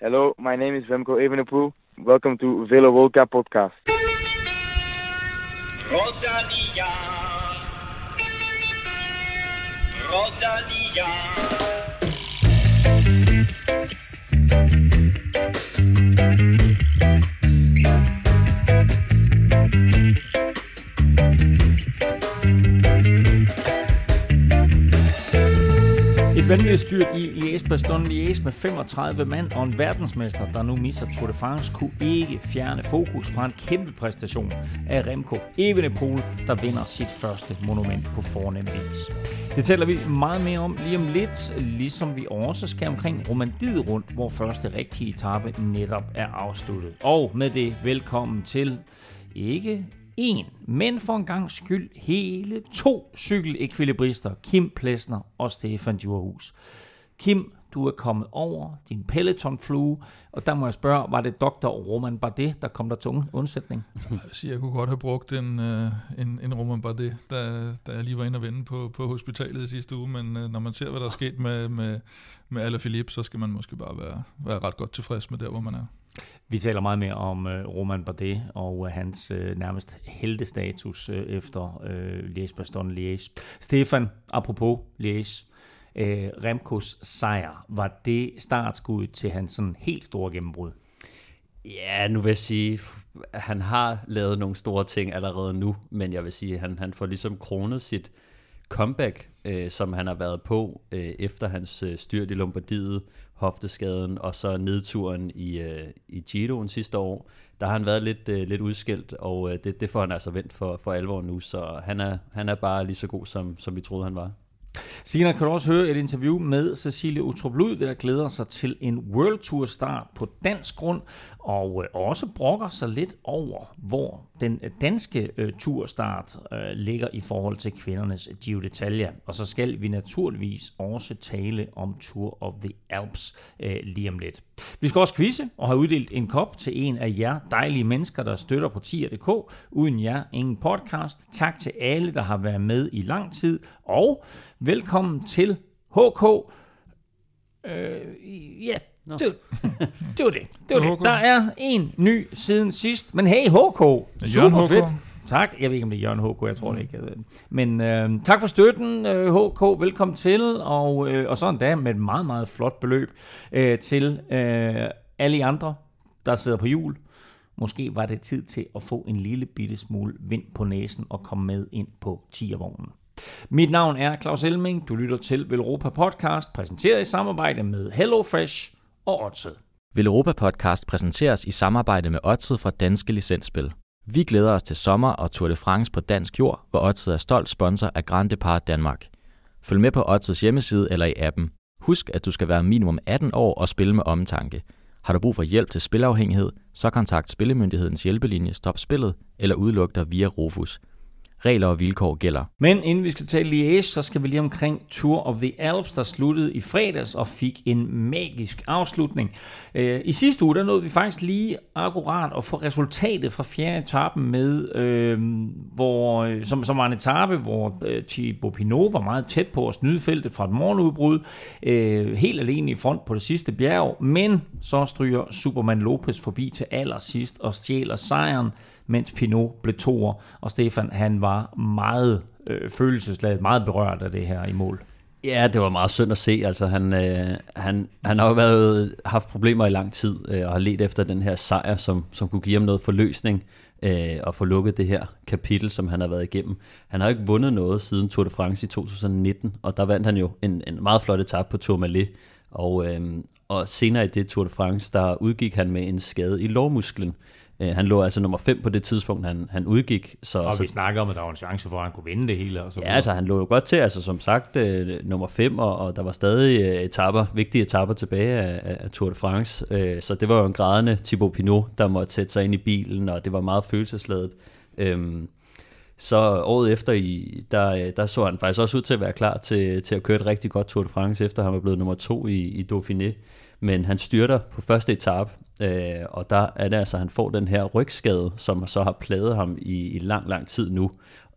Hello, my name is Remco Evenepoel. Welcome to Velo Volca podcast. Rodalia. Rodalia. Vanvittigt styrt i Liège Bastogne Liège med 35 mand og en verdensmester, der nu misser Tour de France, kunne ikke fjerne fokus fra en kæmpe præstation af Remco Evenepoel, der vinder sit første monument på fornem vis. Det taler vi meget mere om lige om lidt, ligesom vi også skal omkring Romandiet rundt, hvor første rigtige etape netop er afsluttet. Og med det velkommen til ikke en, men for en gang skyld hele to cykelekvilibrister, Kim Plesner og Stefan Djurhus. Kim, du er kommet over din Peloton-flue, og der må jeg spørge, var det dr. Roman Bardet, der kom der til undsætning? Jeg, siger, jeg kunne godt have brugt en, øh, en, en Roman Bardet, da, da jeg lige var inde og vende på, på hospitalet i sidste uge, men øh, når man ser, hvad der er sket med, med, med Alaphilippe, så skal man måske bare være, være ret godt tilfreds med der, hvor man er. Vi taler meget mere om øh, Roman Bardet og øh, hans øh, nærmest heldestatus øh, efter øh, Liège Baston Liège. Stefan, apropos Liège, øh, Remkos sejr, var det startskud til hans sådan helt store gennembrud? Ja, nu vil jeg sige, at han har lavet nogle store ting allerede nu, men jeg vil sige, at han, han får ligesom kronet sit comeback, øh, som han har været på øh, efter hans øh, styrt i Lombardiet, hofteskaden og så nedturen i, øh, i Giroen sidste år. Der har han været lidt, øh, lidt udskilt, og øh, det, det får han altså vendt for, for alvor nu, så han er, han er bare lige så god, som, som vi troede, han var. Senere kan du også høre et interview med Cecilie Utrup Lud, der glæder sig til en World Tour start på dansk grund, Øh, og også brokker sig lidt over, hvor den øh, danske øh, turstart øh, ligger i forhold til kvindernes øh, Giro d'Italia. Og så skal vi naturligvis også tale om Tour of the Alps øh, lige om lidt. Vi skal også quizze og have uddelt en kop til en af jer dejlige mennesker, der støtter på tier.dk. Uden jer, ingen podcast. Tak til alle, der har været med i lang tid, og velkommen til HK. Øh, ja, Nå. det, det var det. det, var det. Der er en ny siden sidst, men hey HK, Jørgen super HK. fedt. Tak. Jeg ved ikke, om det er Jørgen HK, jeg tror det ikke. Men øh, tak for støtten, øh, HK. Velkommen til. Og, øh, og så endda med et meget, meget flot beløb øh, til øh, alle andre, der sidder på jul. Måske var det tid til at få en lille bitte smule vind på næsen og komme med ind på tiervognen. Mit navn er Claus Elming. Du lytter til Velropa Podcast, præsenteret i samarbejde med HelloFresh og Odset. Europa Podcast præsenteres i samarbejde med Odset fra Danske Licensspil. Vi glæder os til sommer og Tour de France på dansk jord, hvor Odset er stolt sponsor af Grand Depart Danmark. Følg med på Odsets hjemmeside eller i appen. Husk, at du skal være minimum 18 år og spille med omtanke. Har du brug for hjælp til spilafhængighed, så kontakt Spillemyndighedens hjælpelinje Stop Spillet eller udluk dig via Rufus. Regler og vilkår gælder. Men inden vi skal tale Liège, så skal vi lige omkring Tour of the Alps, der sluttede i fredags og fik en magisk afslutning. Øh, I sidste uge, der nåede vi faktisk lige akkurat at få resultatet fra fjerde etappen med, øh, hvor, øh, som, som var en etape, hvor øh, Thibaut Pinot var meget tæt på at snyde feltet fra et morgenudbrud, øh, helt alene i front på det sidste bjerg, men så stryger Superman Lopez forbi til allersidst og stjæler sejren mens Pinot blev toer, og Stefan han var meget øh, følelsesladet, meget berørt af det her i mål. Ja, det var meget synd at se. Altså, han, øh, han, han har jo været, haft problemer i lang tid, øh, og har let efter den her sejr, som, som kunne give ham noget forløsning, øh, og få lukket det her kapitel, som han har været igennem. Han har ikke vundet noget siden Tour de France i 2019, og der vandt han jo en, en meget flot etape på Tourmalet, og, øh, og senere i det Tour de France, der udgik han med en skade i lårmusklen. Øh, han lå altså nummer 5 på det tidspunkt, han, han udgik. Så, Og så, vi snakker om, at der var en chance for, at han kunne vinde det hele. Og så Ja, altså han lå jo godt til, altså som sagt øh, nummer 5, og, og der var stadig øh, etapper, vigtige etapper tilbage af, af Tour de France, øh, så det var jo en grædende Thibaut Pinot, der måtte sætte sig ind i bilen, og det var meget følelsesladet. Øhm, så året efter, i, der, øh, der så han faktisk også ud til at være klar til, til at køre et rigtig godt Tour de France, efter han var blevet nummer to i, i Dauphiné. Men han styrter på første etape, Øh, og der er det altså, at han får den her rygskade, som så har plaget ham i, i lang, lang tid nu.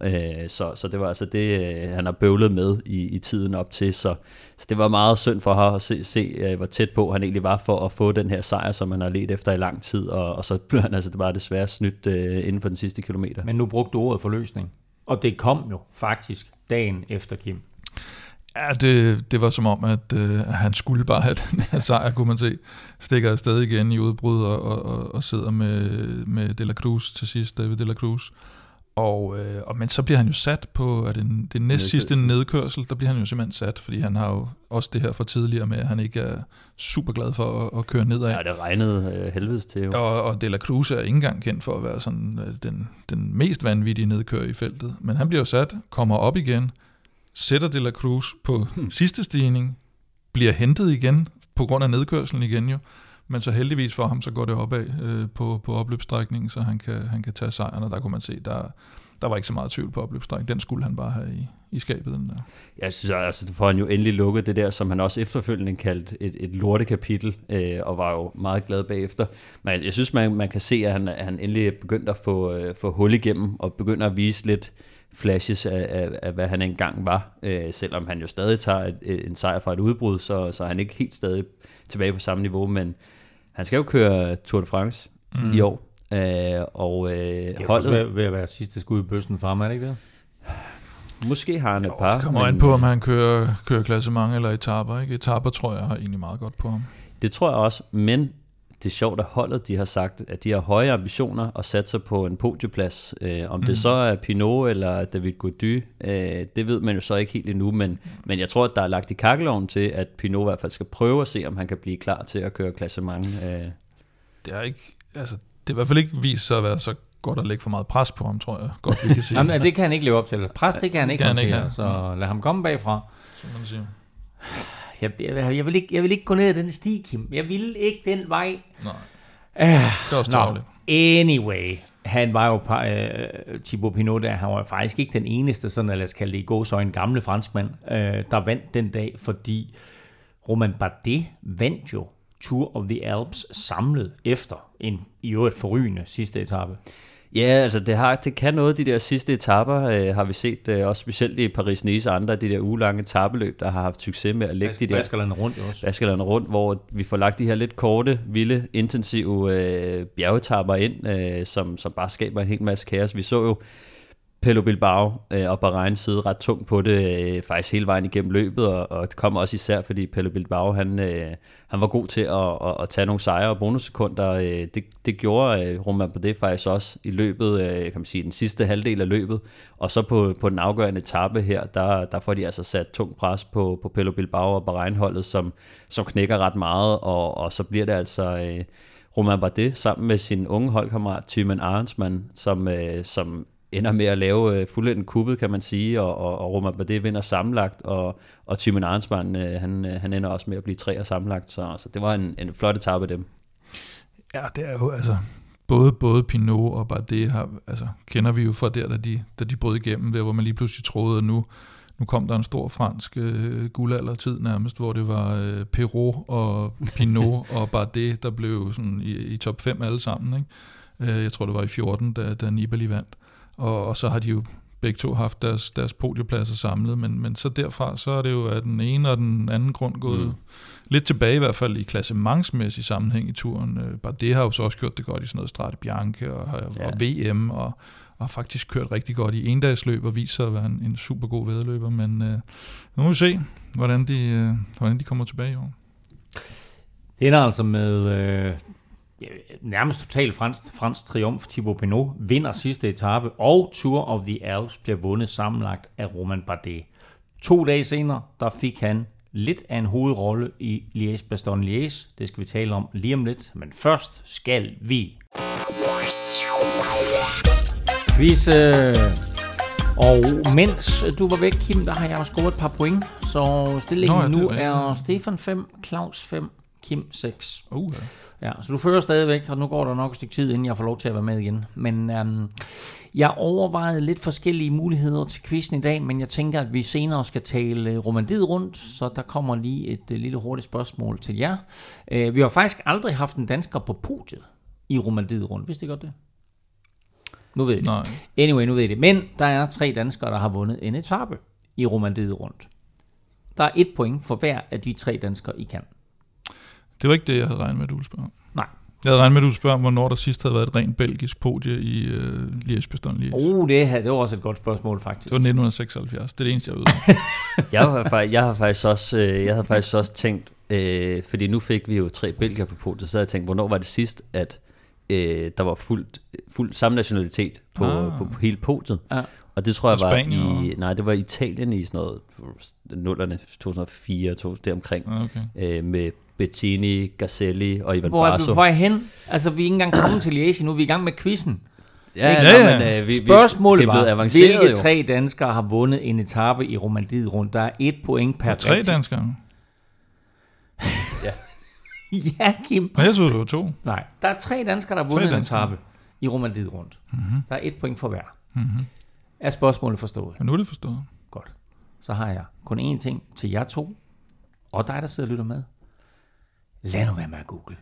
Øh, så, så det var altså det, øh, han har bøvlet med i, i tiden op til. Så, så det var meget synd for ham at se, se, øh, hvor tæt på han egentlig var for at få den her sejr, som han har let efter i lang tid. Og, og så blev han altså det bare desværre snydt øh, inden for den sidste kilometer. Men nu brugte du ordet forløsning. Og det kom jo faktisk dagen efter Kim. Ja, det, det var som om, at øh, han skulle bare have den her sejr, kunne man se. Stikker afsted igen i udbrud og, og, og, og sidder med, med De La Cruz til sidst, David De La Cruz. Og, øh, og, men så bliver han jo sat på, at det, det næst sidste nedkørsel, der bliver han jo simpelthen sat, fordi han har jo også det her for tidligere med, at han ikke er super glad for at, at køre nedad. Ja, det regnede øh, helvedes til jo. Og, og De La Cruz er ikke engang kendt for at være sådan øh, den, den mest vanvittige nedkører i feltet. Men han bliver jo sat, kommer op igen, sætter De La Cruz på hmm. sidste stigning, bliver hentet igen på grund af nedkørselen igen jo, men så heldigvis for ham, så går det opad øh, på, på opløbsstrækningen, så han kan, han kan tage sejren, og der kunne man se, der, der var ikke så meget tvivl på opløbsstrækningen. Den skulle han bare have i, i skabet. Den der. Jeg synes, altså, det får han jo endelig lukket det der, som han også efterfølgende kaldte et, et lortekapitel, øh, og var jo meget glad bagefter. Men jeg synes, man, man kan se, at han, han endelig begyndte at få, øh, få hul igennem, og begynder at vise lidt, flashes af, af, af hvad han engang var. Øh, selvom han jo stadig tager et, et, en sejr fra et udbrud, så, så er han ikke helt stadig tilbage på samme niveau, men han skal jo køre Tour de France mm. i år. Øh, og øh, det er holdet, også ved, at være sidste skud i bøssen for ham, er det ikke det? Måske har han et par. Det kommer men, an på, om han kører, kører klassement eller etaper. Ikke? Etaper tror jeg har egentlig meget godt på ham. Det tror jeg også, men det er sjovt, at holdet de har sagt, at de har høje ambitioner og satser på en podieplads. Øh, om mm. det så er Pinot eller David Gody, øh, det ved man jo så ikke helt endnu, men, men jeg tror, at der er lagt i kakkeloven til, at Pinot i hvert fald skal prøve at se, om han kan blive klar til at køre klassement. Øh. Det er ikke, altså, det er i hvert fald ikke vist sig at være så godt at lægge for meget pres på ham, tror jeg godt, vi kan sige. Jamen, det kan han ikke leve op til. Pres, det kan han ikke ikke så lad ham komme bagfra. Som man siger. Jeg, jeg, jeg, vil ikke, jeg vil ikke gå ned ad den sti, Kim. Jeg vil ikke den vej. Nej. Uh, det er også no. Anyway, han var jo, uh, Thibaut Pinot der, han var faktisk ikke den eneste, sådan, lad os kalde det i går, så en gamle franskmand, uh, der vandt den dag, fordi Roman Bardet vandt jo Tour of the Alps samlet efter en i øvrigt forrygende sidste etape. Ja, altså det, har, det kan noget, de der sidste etapper, øh, har vi set, øh, også specielt i Paris-Nice og andre de der ugelange tabeløb, der har haft succes med at lægge de der... Baskerland rundt også. Baskerland rundt, hvor vi får lagt de her lidt korte, vilde, intensive øh, bjergetapper ind, øh, som, som bare skaber en hel masse kaos. Vi så jo Pelo Bilbao øh, og Bahrein sidde ret tungt på det øh, faktisk hele vejen igennem løbet, og, og det kom også især, fordi Pelo Bilbao han, øh, han var god til at, at, at tage nogle sejre og bonussekunder. Øh, det, det gjorde øh, Roman på det faktisk også i løbet, øh, kan man sige, den sidste halvdel af løbet, og så på, på den afgørende etape her, der, der får de altså sat tung pres på, på Pelo Bilbao og Bahrein-holdet, som, som knækker ret meget, og, og så bliver det altså... Øh, Roman Bardet sammen med sin unge holdkammerat Thymen Arnsmann, som, øh, som ender med at lave øh, fuldendt kuppet, kan man sige, og, og, og Roman Bardet vinder sammenlagt, og, og Timon Arnsmann, øh, han, øh, han ender også med at blive tre og sammenlagt, så, så det var en, en flot etape af dem. Ja, det er jo altså, både, både Pinot og Bardet har, altså, kender vi jo fra der, da de, da de brød igennem, der hvor man lige pludselig troede, at nu, nu kom der en stor fransk øh, guldaldertid nærmest, hvor det var øh, Perrault og Pinot og Bardet, der blev sådan i, i top 5 alle sammen. Ikke? Øh, jeg tror, det var i 14, da, da Nibali vandt og, og så har de jo begge to haft deres, deres podiepladser samlet, men, men så derfra, så er det jo af den ene og den anden grund gået mm. lidt tilbage i hvert fald i klassementsmæssig sammenhæng i turen. Øh, bare det har jo så også gjort det godt i sådan noget Strade Bianche og, ja. og VM, og, og har faktisk kørt rigtig godt i endagsløb og viser sig at være en, en super god vedløber, men øh, nu må vi se, hvordan de, øh, hvordan de kommer tilbage i år. Det ender altså med øh, nærmest total fransk, fransk triumf. Thibaut Pinot vinder sidste etape, og Tour of the Alps bliver vundet sammenlagt af Roman Bardet. To dage senere, der fik han lidt af en hovedrolle i Liège-Bastogne-Liège. Det skal vi tale om lige om lidt, men først skal vi... Vise... Og mens du var væk, Kim, der har jeg også scoret et par point. Så stillingen Nå, ja, nu er Stefan 5, Claus 5, Kim 6. Uh, ja. Ja, så du fører stadigvæk, og nu går der nok et stykke tid, inden jeg får lov til at være med igen. Men øhm, jeg overvejede lidt forskellige muligheder til quizzen i dag, men jeg tænker, at vi senere skal tale romandiet rundt, så der kommer lige et uh, lille hurtigt spørgsmål til jer. Uh, vi har faktisk aldrig haft en dansker på podiet i romandiet rundt. Vidste I godt det? Nu ved I det. Nej. Anyway, nu ved I det. Men der er tre danskere, der har vundet en etape i romandiet rundt. Der er et point for hver af de tre danskere, I kan. Det var ikke det, jeg havde regnet med, at du ville spørge om. Nej. Jeg havde regnet med, at du ville spørge om, hvornår der sidst havde været et rent belgisk podie i uh, Liège-Bastogne-Liège. Oh, det, her, det var også et godt spørgsmål, faktisk. Det var 1976. Det er det eneste, jeg ved. Jeg har, faktisk, jeg har faktisk også, øh, jeg havde faktisk også tænkt, øh, fordi nu fik vi jo tre belgier på podiet, så havde jeg tænkt, hvornår var det sidst, at øh, der var fuldt, fuld samme nationalitet på, Ah. på, på hele podiet. Ja. Og det tror jeg Og var Spanien i, nej, det var i Italien i sådan noget, nullerne, 2004, 2000, deromkring, Ah, Okay. øh, med Bettini, Gazelli og Ivan Hvor er, Barso. hvor er hen? Altså, vi er ikke engang kommet til Liège nu. Vi er i gang med quizzen. Ja, Ja, ja, ja. Men, øh, vi, Spørgsmålet vi, det er blevet var, avanceret hvilke jo. tre danskere har vundet en etape i romandiet rundt? Der er et point per tre rigtig- danskere. Ja, Kim. Og jeg synes, det var to. Nej, der er tre danskere, der har vundet en etape i romandiet rundt. Mm-hmm. Der er et point for hver. Mm-hmm. Er spørgsmålet forstået? Men nu er det forstået. Godt. Så har jeg kun én ting til jer to, og dig, der sidder og lytter med. Lad nu være med at google.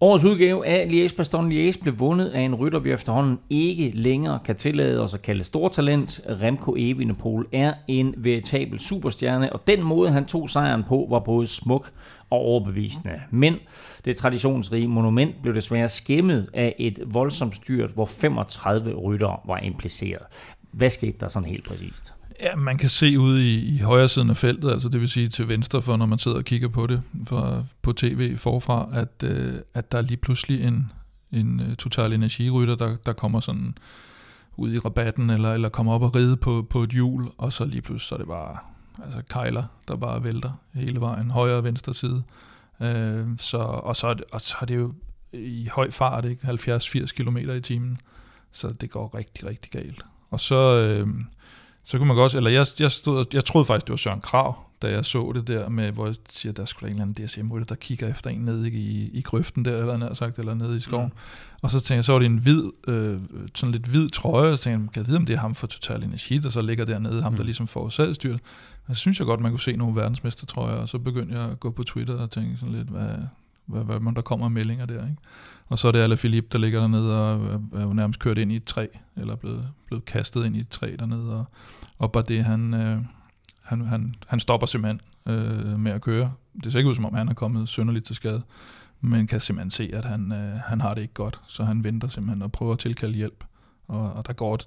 Årets udgave af Liège Baston Liège blev vundet af en rytter, vi efterhånden ikke længere kan tillade os at kalde stortalent. Remco Evenepoel er en veritabel superstjerne, og den måde, han tog sejren på, var både smuk og overbevisende. Men det traditionsrige monument blev desværre skæmmet af et voldsomt styrt, hvor 35 ryttere var impliceret. Hvad skete der sådan helt præcist? Ja, man kan se ud i, i højre siden af feltet, altså det vil sige til venstre for, når man sidder og kigger på det for, på tv forfra, at, øh, at der er lige pludselig en, en øh, total energirytter, der, der kommer sådan ud i rabatten, eller, eller kommer op og ride på, på et hjul, og så lige pludselig så er det bare altså kejler, der bare vælter hele vejen, højre og venstre side. Øh, så, og, så er det, og så er det jo i høj fart, ikke? 70-80 km i timen, så det går rigtig, rigtig galt. Og så... Øh, så kunne man godt, eller jeg, jeg, stod, jeg troede faktisk, det var Søren Krav, da jeg så det der med, hvor jeg siger, der skulle en eller anden DSM-rytter, der kigger efter en nede i, i grøften der, eller nær sagt, eller nede i skoven. Mm. Og så tænkte jeg, så var det en hvid, øh, sådan lidt hvid trøje, og så tænkte jeg, kan jeg vide, om det er ham fra Total Energi, der så ligger dernede, ham der ligesom får styret. Og så synes jeg godt, man kunne se nogle verdensmestertrøjer, og så begyndte jeg at gå på Twitter og tænke sådan lidt, hvad, hvad, hvad, hvad der kommer meldinger der, ikke? Og så er det Alain Philippe, der ligger dernede og er jo nærmest kørt ind i et træ, eller blevet, blevet kastet ind i et træ dernede, og, og bare det, han, øh, han, han, han stopper simpelthen øh, med at køre. Det ser ikke ud, som om han er kommet sønderligt til skade, men kan simpelthen se, at han, øh, han har det ikke godt, så han venter simpelthen og prøver at tilkalde hjælp. Og, og der går et,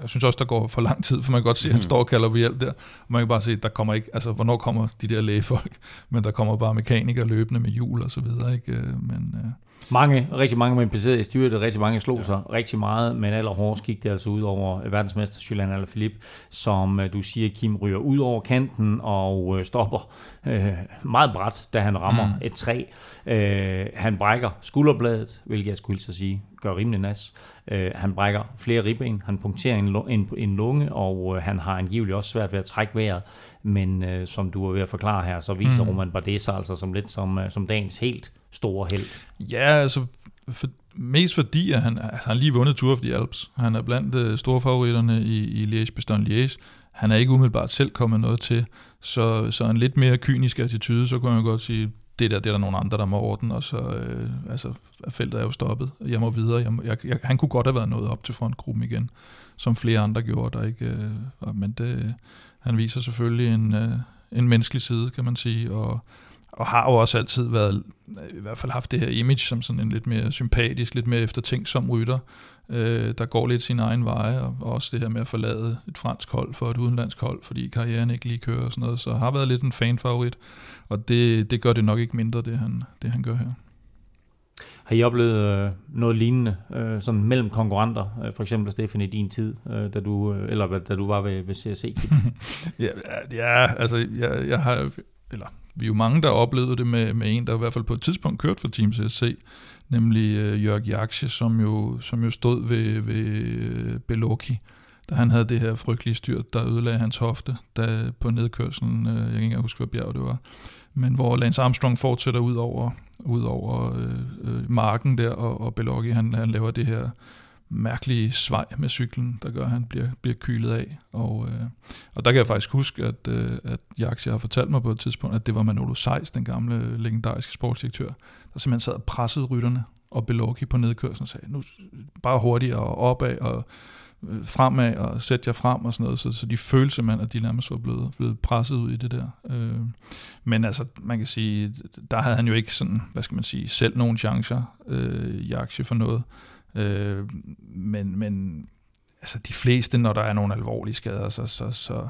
jeg synes også, der går for lang tid, for man kan godt se, at han står og kalder på hjælp der. Og man kan bare se, at der kommer ikke, altså hvornår kommer de der lægefolk, men der kommer bare mekanikere løbende med hjul og så videre, ikke? Øh, Men, øh, Mange, rigtig mange var impliceret i styret, rigtig mange slog ja. sig rigtig meget, men allerhårdest gik det altså ud over verdensmester Julian Alaphilippe, som øh, du siger, Kim ryger ud over kanten og øh, stopper øh, meget bræt, da han rammer mm. et træ. Øh, han brækker skulderbladet, hvilket jeg skulle så sige, gør rimelig nas. Øh, han brækker flere ribben, han punkterer en, en, en lunge, og øh, han har angiveligt også svært ved at trække vejret. Men øh, som du er ved at forklare her, så viser mm. Roman Bardet sig altså som lidt som, øh, som dagens helt store held. Ja, altså for, mest fordi, at han, altså, han har lige vundet Tour of the Alps. Han er blandt uh, store favoritterne i, i Liège, Bastogne Liège. Han er ikke umiddelbart selv kommet noget til, så, så en lidt mere kynisk attitude, så kunne man godt sige, det der, det er der nogle andre, der må ordne, og så øh, altså, feltet er jo stoppet. Jeg må videre. Jeg, må, jeg, jeg, han kunne godt have været nået op til frontgruppen igen, som flere andre gjorde, der ikke... Øh, men det, han viser selvfølgelig en, øh, en menneskelig side, kan man sige, og, og har jo også altid været, øh, i hvert fald haft det her image som sådan en lidt mere sympatisk, lidt mere eftertænksom rytter, øh, der går lidt sin egen veje, og, og også det her med at forlade et fransk hold for et udenlandsk hold, fordi karrieren ikke lige kører og sådan noget, så har været lidt en fanfavorit, og det, det gør det nok ikke mindre, det han, det han gør her. Har I oplevet øh, noget lignende, øh, sådan mellem konkurrenter, øh, for eksempel Stefan i din tid, øh, da du, øh, eller da du var ved, ved CSC? ja, ja, altså jeg, jeg har, eller vi er jo mange, der oplevede det med, med en, der i hvert fald på et tidspunkt kørte for Team CSC, nemlig øh, Jørg Jaksje, som jo, som jo stod ved, ved øh, Beloki, da han havde det her frygtelige styrt, der ødelagde hans hofte da, på nedkørselen. Øh, jeg kan ikke engang huske, hvad bjerg det var. Men hvor Lance Armstrong fortsætter ud over, ud over øh, øh, marken der, og, og Belocchi, han, han laver det her mærkelige svej med cyklen, der gør, at han bliver, bliver kylet af. Og, øh, og der kan jeg faktisk huske, at, øh, at Jaxi har fortalt mig på et tidspunkt, at det var Manolo Seis, den gamle legendariske sportsdirektør, der simpelthen sad og pressede rytterne og Belocchi på nedkørslen og sagde, nu bare hurtigere og opad og øh, fremad og sætte jer frem og sådan noget, så, så de følte simpelthen, at de nærmest var blevet, blevet presset ud i det der. Øh, men altså, man kan sige, der havde han jo ikke sådan, hvad skal man sige, selv nogen chancer, øh, Jaxi for noget. Øh, men, men altså de fleste, når der er nogle alvorlige skader, så, så, så,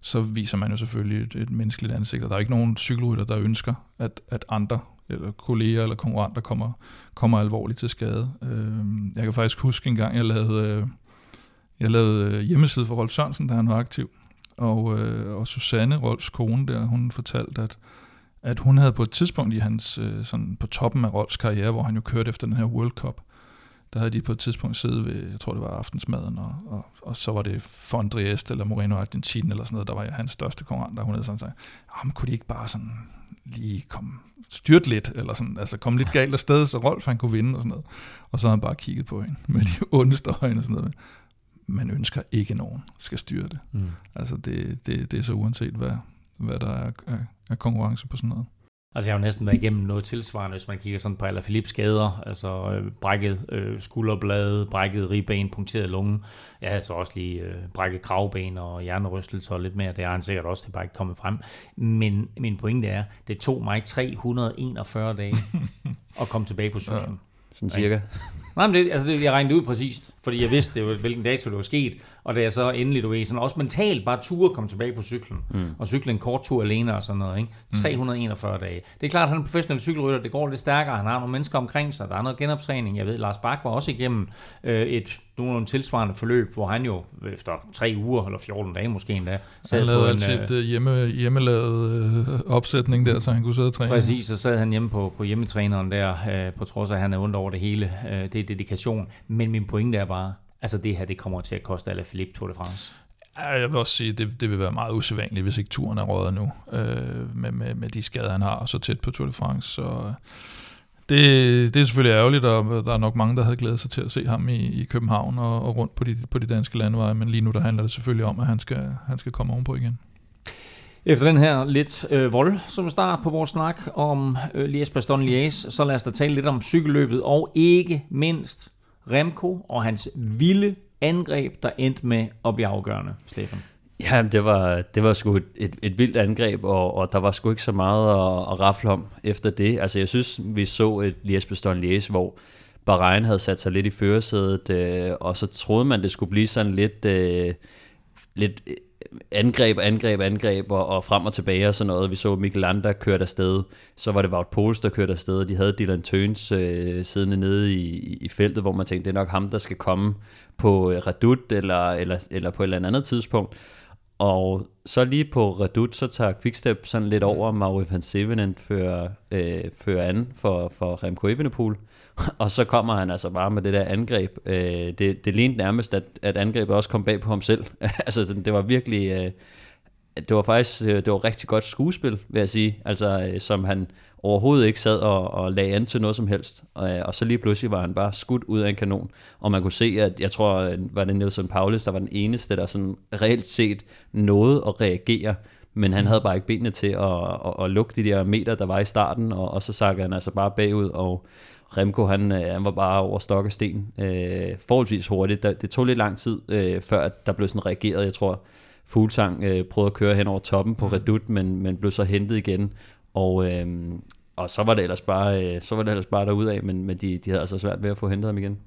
så viser man jo selvfølgelig et, et menneskeligt ansigt, og der er ikke nogen cykelrytter, der ønsker, at, at andre eller kolleger eller konkurrenter kommer, kommer alvorligt til skade. Øh, jeg kan faktisk huske en gang, jeg lavede, øh, jeg lavede øh, hjemmeside for Rolf Sørensen, da han var aktiv, og, øh, og Susanne, Rolfs kone der, hun fortalte, at, at hun havde på et tidspunkt i hans, øh, sådan på toppen af Rolfs karriere, hvor han jo kørte efter den her World Cup, der havde de på et tidspunkt siddet ved, jeg tror det var aftensmaden, og, og, og så var det Fondriest eller Moreno Argentin eller sådan noget, der var hans største konkurrent, og hun havde sådan sagt, men kunne de ikke bare sådan lige komme styrt lidt, eller sådan, altså komme lidt galt afsted, så Rolf han kunne vinde og sådan noget. Og så havde han bare kigget på hende med de ondeste øjne og sådan noget. Man ønsker ikke nogen skal styre det. Mm. Altså det, det, det er så uanset, hvad, hvad der er af konkurrence på sådan noget. Altså jeg har jo næsten været igennem noget tilsvarende, hvis man kigger sådan på Alaphilippe skader, altså øh, brækket øh, skulderblade, brækket ribben, punkteret lunge. Jeg havde så også lige øh, brækket kravben og hjernerystelse og lidt mere. Det har han sikkert også, det er bare ikke kommet frem. Men min pointe er, det tog mig 341 dage at komme tilbage på cyklen. Ja. Sådan cirka. Nej, men det, altså det, jeg regnede ud præcist, fordi jeg vidste, hvilken dato det var sket, og da jeg så endelig, du ved, sådan også mentalt bare ture komme tilbage på cyklen, mm. og cykle en kort tur alene og sådan noget, ikke? 341 mm. dage. Det er klart, at han er en professionel cykelrytter, det går lidt stærkere, han har nogle mennesker omkring sig, der er noget genoptræning, jeg ved, Lars Bak var også igennem øh, et nogle tilsvarende forløb, hvor han jo efter tre uger, eller 14 dage måske endda, sad han lavede altid et øh, hjemme, hjemmelavet øh, opsætning der, så han kunne sidde og træne. Præcis, så sad han hjemme på, på hjemmetræneren der, øh, på trods af, at han er ondt over det hele. Øh, det er dedikation. Men min pointe er bare, altså det her, det kommer til at koste alle Philippe Tour de France. Jeg vil også sige, at det, det vil være meget usædvanligt, hvis ikke turen er rådet nu, øh, med, med, med de skader, han har, så tæt på Tour de France. Så det, det er selvfølgelig ærgerligt, og der er nok mange, der havde glædet sig til at se ham i, i København og, og rundt på de, på de danske landeveje, men lige nu der handler det selvfølgelig om, at han skal, han skal komme ovenpå igen. Efter den her lidt øh, vold som start på vores snak om øh, Lies Baston Lies, så lad os da tale lidt om cykelløbet, og ikke mindst Remco og hans vilde angreb, der endte med at blive afgørende, Stefan. Ja, det var, det var sgu et, et, et vildt angreb, og, og der var sgu ikke så meget at, at rafle om efter det. Altså jeg synes, vi så et Lies Bastogne Lies, hvor Bahrain havde sat sig lidt i førersædet, øh, og så troede man, det skulle blive sådan lidt, øh, lidt angreb, angreb, angreb og, og frem og tilbage og sådan noget. Vi så Mikkel Landa kørte afsted, så var det Wout Poels, der kørte afsted, de havde Dylan Tøns øh, siddende nede i, i feltet, hvor man tænkte, det er nok ham, der skal komme på øh, Redut eller, eller, eller på et eller andet tidspunkt. Og så lige på Redut, så tager Quickstep sådan lidt over, Mauri van Sevenen fører, øh, fører an for, for Remco Evenepoel. og så kommer han altså bare med det der angreb. Øh, det, det lignede nærmest, at, at angrebet også kom bag på ham selv. altså, det var virkelig... Øh, det var faktisk øh, det var rigtig godt skuespil, vil jeg sige. Altså, øh, som han overhovedet ikke sad og, og lagde an til noget som helst. Og, øh, og så lige pludselig var han bare skudt ud af en kanon. Og man kunne se, at jeg tror, øh, var det Nelson Paulus, der var den eneste, der sådan reelt set nåede at reagere men han havde bare ikke benene til at, at, at lukke de der meter, der var i starten, og, og så sakkede han altså bare bagud, og Remco, han, øh, han var bare over stok og sten øh, forholdsvis hurtigt. Det, det tog lidt lang tid, øh, før at der blev sådan reageret. Jeg tror, Fuglsang øh, prøvede at køre hen over toppen på Redut, men, men blev så hentet igen. Og, øh, og så var det ellers bare, øh, så var det ellers bare derudad, men, men de, de havde altså svært ved at få hentet ham igen.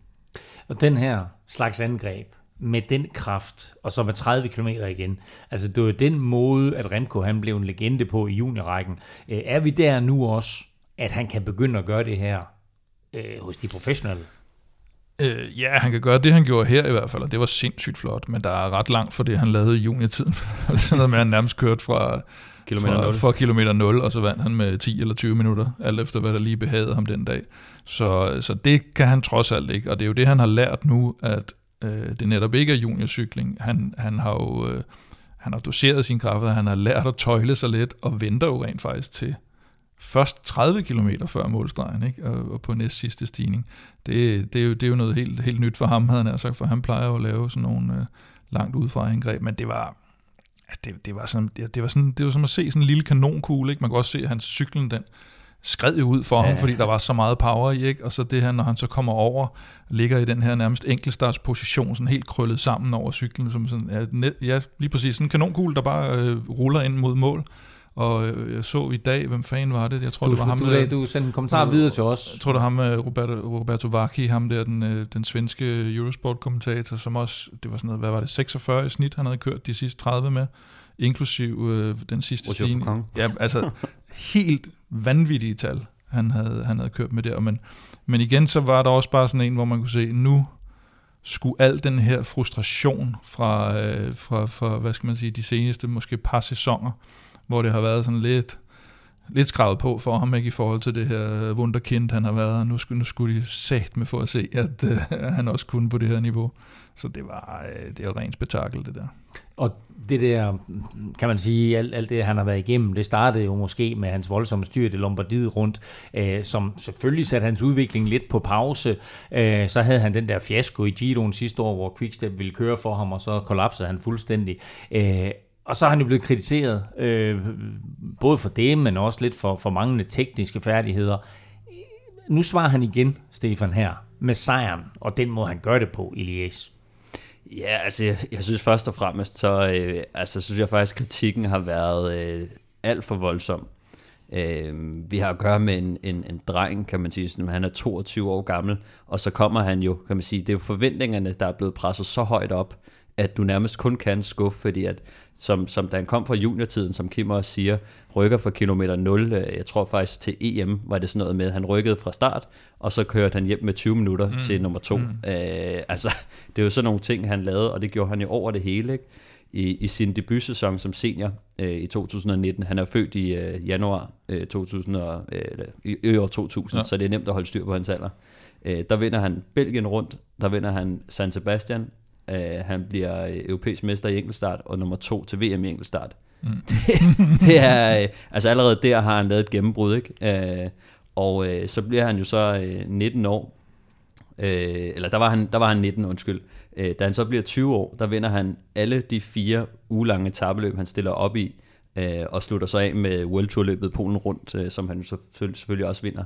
Og den her slags angreb, med den kraft, og så med 30 km igen. Altså, det var den måde, at Remco han blev en legende på i juniorrækken. Øh, er vi der nu også, at han kan begynde at gøre det her øh, hos de professionelle? Øh, ja, han kan gøre det, han gjorde her i hvert fald, og det var sindssygt flot, men der er ret langt for det, han lavede i juniortiden. Sådan noget med, at han nærmest kørte fra kilometer fra, 0. fra kilometer 0, og så vandt han med 10 eller 20 minutter, alt efter hvad der lige behagede ham den dag. Så, så det kan han trods alt ikke, og det er jo det, han har lært nu, at øh, det netop ikke er juniorcykling. Han, han har jo øh, han har doseret sine kræfter, han har lært at tøjle sig lidt, og venter jo rent faktisk til først 30 km før målstregen, ikke? Og, og på næst sidste stigning. Det, det, er jo, det er jo noget helt, helt nyt for ham, havde han sagt, for han plejer jo at lave sådan nogle øh, langt udefra indgreb, men det var, altså det, det, var sådan, det, det, var sådan, det var som at se sådan en lille kanonkugle, ikke? Man kan også se, at hans cyklen, den skred jo ud for ja. ham, fordi der var så meget power i, ikke? Og så det her, når han så kommer over, ligger i den her nærmest enkeltstartsposition, sådan helt krøllet sammen over cyklen, som sådan, ja, net, ja lige præcis, sådan en kanonkugle, der bare øh, ruller ind mod mål. Og øh, jeg så i dag, hvem fanden var det? Jeg tror, du, det var ham. Du, der, du sendte en kommentar uh, videre til os. Jeg tror, det var ham, øh, Roberto, Roberto Vacchi, ham der, den, øh, den svenske Eurosport-kommentator, som også, det var sådan noget, hvad var det, 46 i snit, han havde kørt de sidste 30 med, inklusiv øh, den sidste stigning. Ja, altså helt vanvittige tal, han havde, han havde kørt med der. Men, men igen, så var der også bare sådan en, hvor man kunne se, nu skulle al den her frustration fra, øh, fra, fra, hvad skal man sige, de seneste måske par sæsoner, hvor det har været sådan lidt, lidt skravet på for ham, ikke i forhold til det her wunderkind, han har været, nu skulle, nu skulle de sat med for at se, at øh, han også kunne på det her niveau. Så det var, øh, det var rent spektakel, det der. Og det der, kan man sige, alt, alt det, han har været igennem, det startede jo måske med hans voldsomme styr i Lombardiet rundt, øh, som selvfølgelig satte hans udvikling lidt på pause. Øh, så havde han den der fiasko i Giroen sidste år, hvor Quickstep ville køre for ham, og så kollapsede han fuldstændig. Øh, og så er han jo blevet kritiseret, øh, både for det, men også lidt for, for manglende tekniske færdigheder. Nu svarer han igen, Stefan, her med sejren, og den må han gøre det på i Liège. Ja, altså jeg, jeg synes først og fremmest, så øh, altså, synes jeg faktisk, at kritikken har været øh, alt for voldsom. Øh, vi har at gøre med en, en, en dreng, kan man sige, som han er 22 år gammel, og så kommer han jo, kan man sige, det er jo forventningerne, der er blevet presset så højt op, at du nærmest kun kan skuffe, fordi at, som, som da han kom fra juniortiden, som Kim også siger, rykker fra kilometer 0, øh, jeg tror faktisk til EM var det sådan noget med, at han rykkede fra start, og så kørte han hjem med 20 minutter mm. til nummer 2. Mm. Øh, altså, det er jo sådan nogle ting, han lavede, og det gjorde han jo over det hele, ikke? I, i sin debutsæson som senior øh, i 2019. Han er født i øh, januar øh, 2000 og, øh, i år 2000, ja. så det er nemt at holde styr på hans alder. Øh, der vinder han Belgien rundt, der vinder han San Sebastian, Uh, han bliver europæisk mester i enkeltstart, og nummer to til VM i enkeltstart. Mm. det, det er, uh, altså allerede der har han lavet et gennembrud, ikke? Uh, og uh, så bliver han jo så uh, 19 år, uh, eller der var, han, der var han 19, undskyld. Uh, da han så bliver 20 år, der vinder han alle de fire ugelange tabeløb, han stiller op i, uh, og slutter så af med World Tour løbet Polen rundt, uh, som han selvfølgelig også vinder.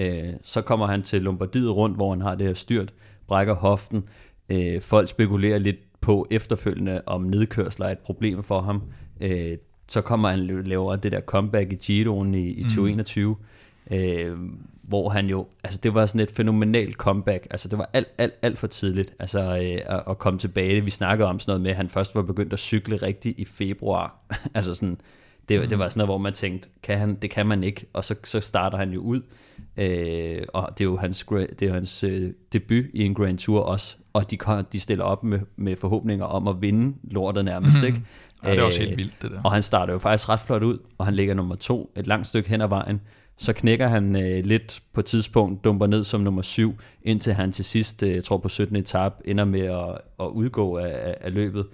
Uh, så kommer han til Lombardiet rundt, hvor han har det her styrt, brækker hoften, Øh, folk spekulerer lidt på efterfølgende, om nedkørsler er et problem for ham. Øh, så kommer han laver det der comeback i Giroen i, i 2021, mm. øh, hvor han jo, altså det var sådan et fænomenalt comeback, altså det var alt, alt, alt for tidligt, altså øh, at, at komme tilbage. Vi snakkede om sådan noget med, at han først var begyndt at cykle rigtigt i februar, altså sådan, det, mm. det var sådan noget, hvor man tænkte, kan han, det kan man ikke, og så, så starter han jo ud, øh, og det er jo hans, det er jo hans øh, debut i en Grand Tour også, og de, de stiller op med, med forhåbninger om at vinde lortet nærmest, mm. ikke? Ja, det er også helt vildt, det der. Og han starter jo faktisk ret flot ud, og han ligger nummer to et langt stykke hen ad vejen. Så knækker han øh, lidt på et tidspunkt, dumper ned som nummer syv, indtil han til sidst, øh, jeg tror på 17. etap, ender med at, at udgå af, af løbet.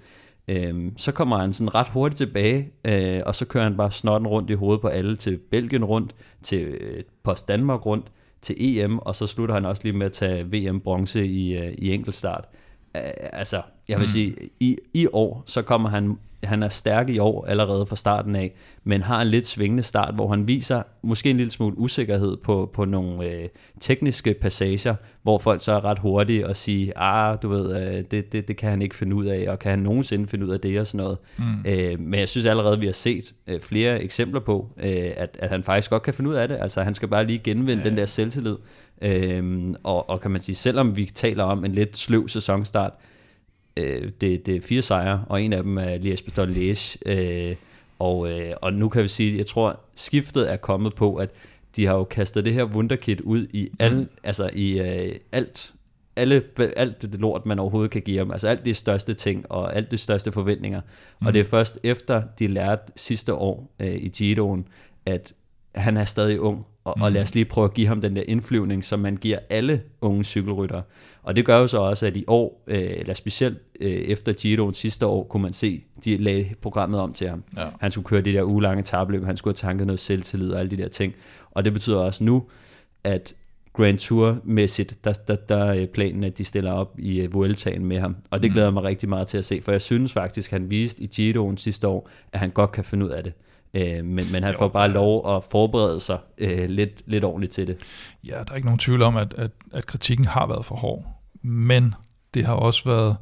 Øhm, så kommer han sådan ret hurtigt tilbage, øh, og så kører han bare snotten rundt i hovedet på alle til Belgien rundt, til øh, Post Danmark rundt, til EM, og så slutter han også lige med at tage VM bronze i, øh, i enkeltstart. Altså, jeg vil mm. sige, i, i år, så kommer han han er stærk i år allerede fra starten af, men har en lidt svingende start, hvor han viser måske en lille smule usikkerhed på, på nogle øh, tekniske passager, hvor folk så er ret hurtige og siger, ah, du ved, øh, det, det, det kan han ikke finde ud af, og kan han nogensinde finde ud af det og sådan noget. Mm. Øh, men jeg synes allerede, vi har set øh, flere eksempler på, øh, at, at han faktisk godt kan finde ud af det. Altså, han skal bare lige genvinde ja. den der selvtillid. Øh, og, og kan man sige, selvom vi taler om en lidt sløv sæsonstart, øh, det, det er fire sejre, og en af dem er Liège Bastogne Liège. Øh, og, øh, og nu kan vi sige, jeg tror, skiftet er kommet på, at de har jo kastet det her wunderkit ud i, al, mm. altså i øh, alt, alle, alt det lort, man overhovedet kan give dem. Altså alt de største ting, og alt de største forventninger. Mm. Og det er først efter, de lærte sidste år øh, i Giroen, at han er stadig ung, og, mm. og lad os lige prøve at give ham den der indflyvning, som man giver alle unge cykelryttere. Og det gør jo så også, at i år, øh, eller specielt øh, efter Giroen sidste år, kunne man se, de lagde programmet om til ham. Ja. Han skulle køre de der ugelange tabløb, han skulle have tanket noget selvtillid og alle de der ting. Og det betyder også nu, at Grand Tour-mæssigt, der, der, der er planen, at de stiller op i uh, Vueltaen med ham. Og det mm. glæder mig rigtig meget til at se, for jeg synes faktisk, at han viste i Giroen sidste år, at han godt kan finde ud af det. Øh, men, men han jo, får bare lov at forberede sig øh, lidt, lidt ordentligt til det. Ja, der er ikke nogen tvivl om, at, at, at kritikken har været for hård. Men det har også været,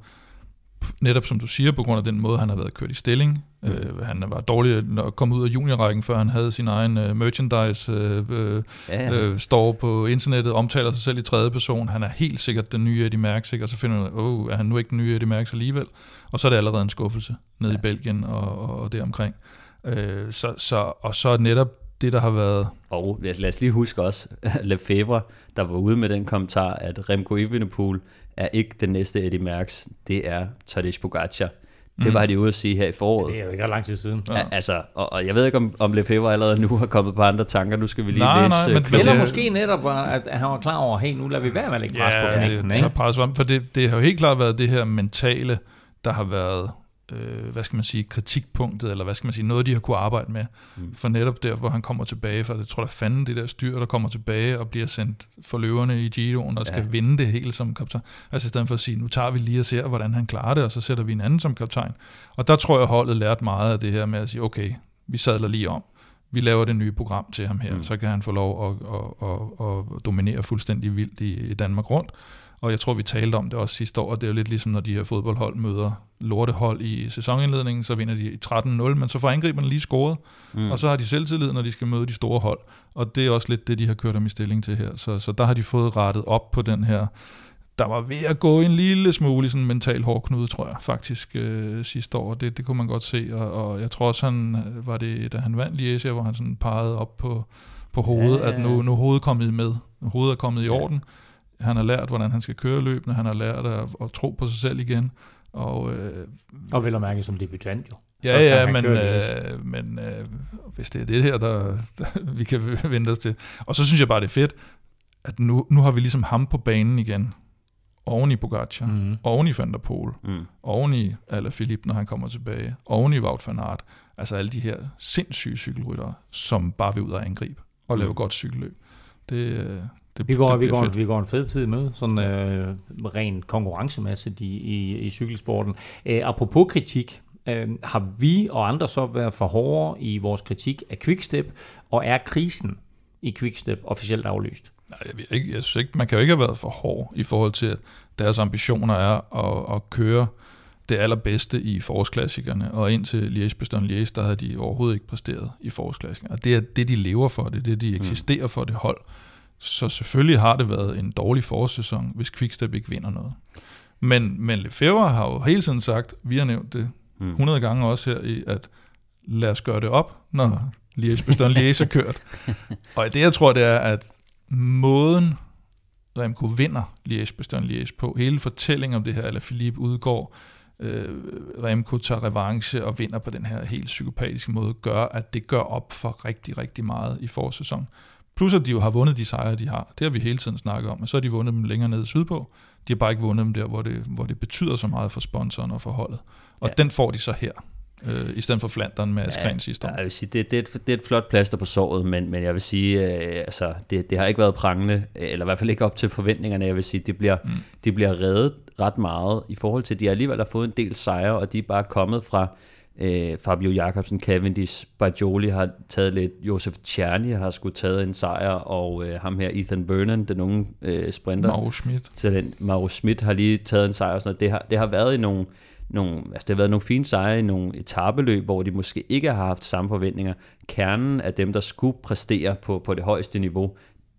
netop som du siger, på grund af den måde, han har været kørt i stilling. Mm. Øh, han var dårlig at komme ud af juniorrækken, før han havde sin egen uh, merchandise uh, uh, ja, ja. Uh, store på internettet, omtaler sig selv i tredje person. Han er helt sikkert den nye Eddie Merckx, og så finder man, oh, er han nu ikke den nye Eddie Merckx alligevel? Og så er det allerede en skuffelse nede ja. i Belgien og, og, og det omkring. Øh, så, så, og så netop det, der har været... Og lad os lige huske også, Lefebvre, der var ude med den kommentar, at Remco Evenepoel er ikke den næste Eddie Merckx, det er Tadej Pogacar. Det mm. var de ude at sige her i foråret. Ja, det er jo ikke lang tid siden. Ja. Altså, og, og jeg ved ikke, om, om Lefebvre allerede nu har kommet på andre tanker. Nu skal vi lige nej, læse... Nej, men, Eller det, måske netop, at han var klar over, hey, nu lader vi være med at lægge pres ja, på knækken. Det, så pres, for det, det har jo helt klart været det her mentale, der har været øh, hvad skal man sige, kritikpunktet, eller hvad skal man sige, noget, de har kunne arbejde med. Mm. For netop der, hvor han kommer tilbage, for jeg tror, der fanden det der styr, der kommer tilbage og bliver sendt for løverne i Giroen, og skal ja. vinde det hele som kaptajn. Altså i stedet for at sige, nu tager vi lige og ser, hvordan han klarer det, og så sætter vi en anden som kaptajn. Og der tror jeg, holdet lært meget af det her med at sige, okay, vi sadler lige om. Vi laver det nye program til ham her, mm. så kan han få lov at, at, at, at dominere fuldstændig vildt i, i Danmark rundt. Og jeg tror, vi talte om det også sidste år, og det er jo lidt ligesom, når de her fodboldhold møder lortehold i sæsonindledningen, så vinder de 13-0, men så får angriberne lige scoret, mm. og så har de selvtillid, når de skal møde de store hold. Og det er også lidt det, de har kørt dem i stilling til her. Så, så der har de fået rettet op på den her, der var ved at gå en lille smule sådan mental hårdknude, tror jeg, faktisk øh, sidste år. Det, det kunne man godt se, og, og jeg tror også, han, var det, da han vandt Liège, hvor han sådan pegede op på, på hovedet, ja, ja, ja. at nu, nu hovedet kommet med. Hovedet er kommet i ja. orden han har lært, hvordan han skal køre løbende, han har lært at, at tro på sig selv igen. Og, øh, og vel at mærke som debutant jo. Ja, ja, men, øh, men øh, hvis det er det her, der, der vi kan vente os til. Og så synes jeg bare, det er fedt, at nu, nu har vi ligesom ham på banen igen. Oven i Pogacar, mm. oven i Van der Poel, mm. oven i Alaphilippe, når han kommer tilbage, oven i Wout van Aert. Altså alle de her sindssyge cykelryttere, som bare vil ud og angribe og lave mm. godt cykelløb. Det, øh, det, vi, går, vi, går, vi går en fed tid med, sådan øh, rent konkurrencemæssigt i, i, i cykelsporten. Øh, apropos kritik, øh, har vi og andre så været for hårde i vores kritik af Quickstep, og er krisen i Quickstep officielt aflyst? Nej, jeg, ikke, jeg synes ikke, man kan jo ikke have været for hård i forhold til, at deres ambitioner er at, at køre det allerbedste i forårsklassikerne, og indtil Liège-Bastogne-Liège, der havde de overhovedet ikke præsteret i forårsklassikerne. Og det er det, de lever for, det er det, de mm. eksisterer for, det hold. Så selvfølgelig har det været en dårlig forårssæson, hvis Quickstep ikke vinder noget. Men, men Lefebvre har jo hele tiden sagt, vi har nævnt det 100 mm. gange også her, i, at lad os gøre det op, når Liège Bastogne Liège er kørt. Og det jeg tror, det er, at måden Remco vinder Liège Bastogne Liège på, hele fortællingen om det her, eller Philippe udgår, øh, Remco tager revanche og vinder på den her helt psykopatiske måde, gør, at det gør op for rigtig, rigtig meget i forsæson. Plus at de jo har vundet de sejre, de har. Det har vi hele tiden snakket om. Og så har de vundet dem længere nede sydpå. De har bare ikke vundet dem der, hvor det, hvor det betyder så meget for sponsoren og for holdet. Og ja. den får de så her øh, i stedet for Flandern med Askren ja, sidste år. Jeg vil sige, det, det, er et, det er et flot plaster på såret, men, men jeg vil sige, øh, altså, det, det har ikke været prangende, eller i hvert fald ikke op til forventningerne. Jeg vil sige, det bliver, mm. de bliver reddet ret meget i forhold til, at de alligevel har fået en del sejre, og de er bare kommet fra Øh, Fabio Jacobsen, Cavendish, Bajoli har taget lidt, Josef Czerny har skulle taget en sejr, og øh, ham her Ethan Vernon, den unge øh, sprinter. Mauro Schmidt. den, Mauro Schmidt har lige taget en sejr, og sådan noget. Det, har, det har været i nogle, nogle, altså det har været nogle fine sejre i nogle etabeløb, hvor de måske ikke har haft samme forventninger. Kernen af dem, der skulle præstere på, på det højeste niveau,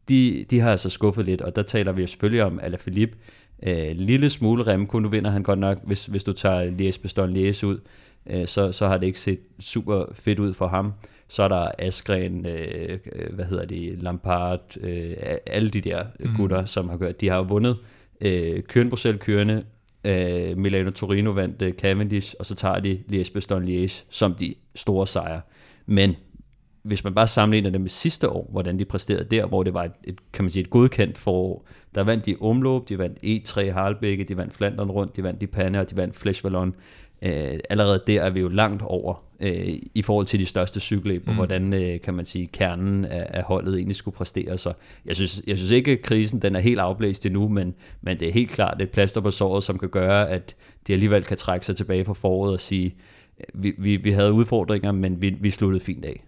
de, de har altså skuffet lidt, og der taler vi jo selvfølgelig om Alaphilippe, øh, lille smule Remco, nu vinder han godt nok, hvis, hvis du tager Lies Bastogne Lies ud, øh, så, så har det ikke set super fedt ud for ham. Så er der Askren, øh, hvad hedder det, Lampard, øh, alle de der mm. gutter, som har gjort, de har vundet øh, Køren Bruxelles kørende, øh, Milano Torino vandt øh, Cavendish, og så tager de Liège Bastogne Liège som de store sejre. Men hvis man bare sammenligner det med sidste år, hvordan de præsterede der, hvor det var et, et kan man sige, et godkendt forår, der vandt de omløb, de vandt E3 Harlebække, de vandt Flandern rundt, de vandt de Panne, og de vandt Flesh Vallon. Øh, allerede der er vi jo langt over øh, i forhold til de største cykelløb, mm. hvordan øh, kan man sige, kernen af, af holdet egentlig skulle præstere. Så jeg synes, jeg synes ikke, at krisen den er helt afblæst endnu, men, men det er helt klart et plaster på såret, som kan gøre, at de alligevel kan trække sig tilbage fra foråret og sige, vi, vi, vi havde udfordringer, men vi, vi sluttede fint af.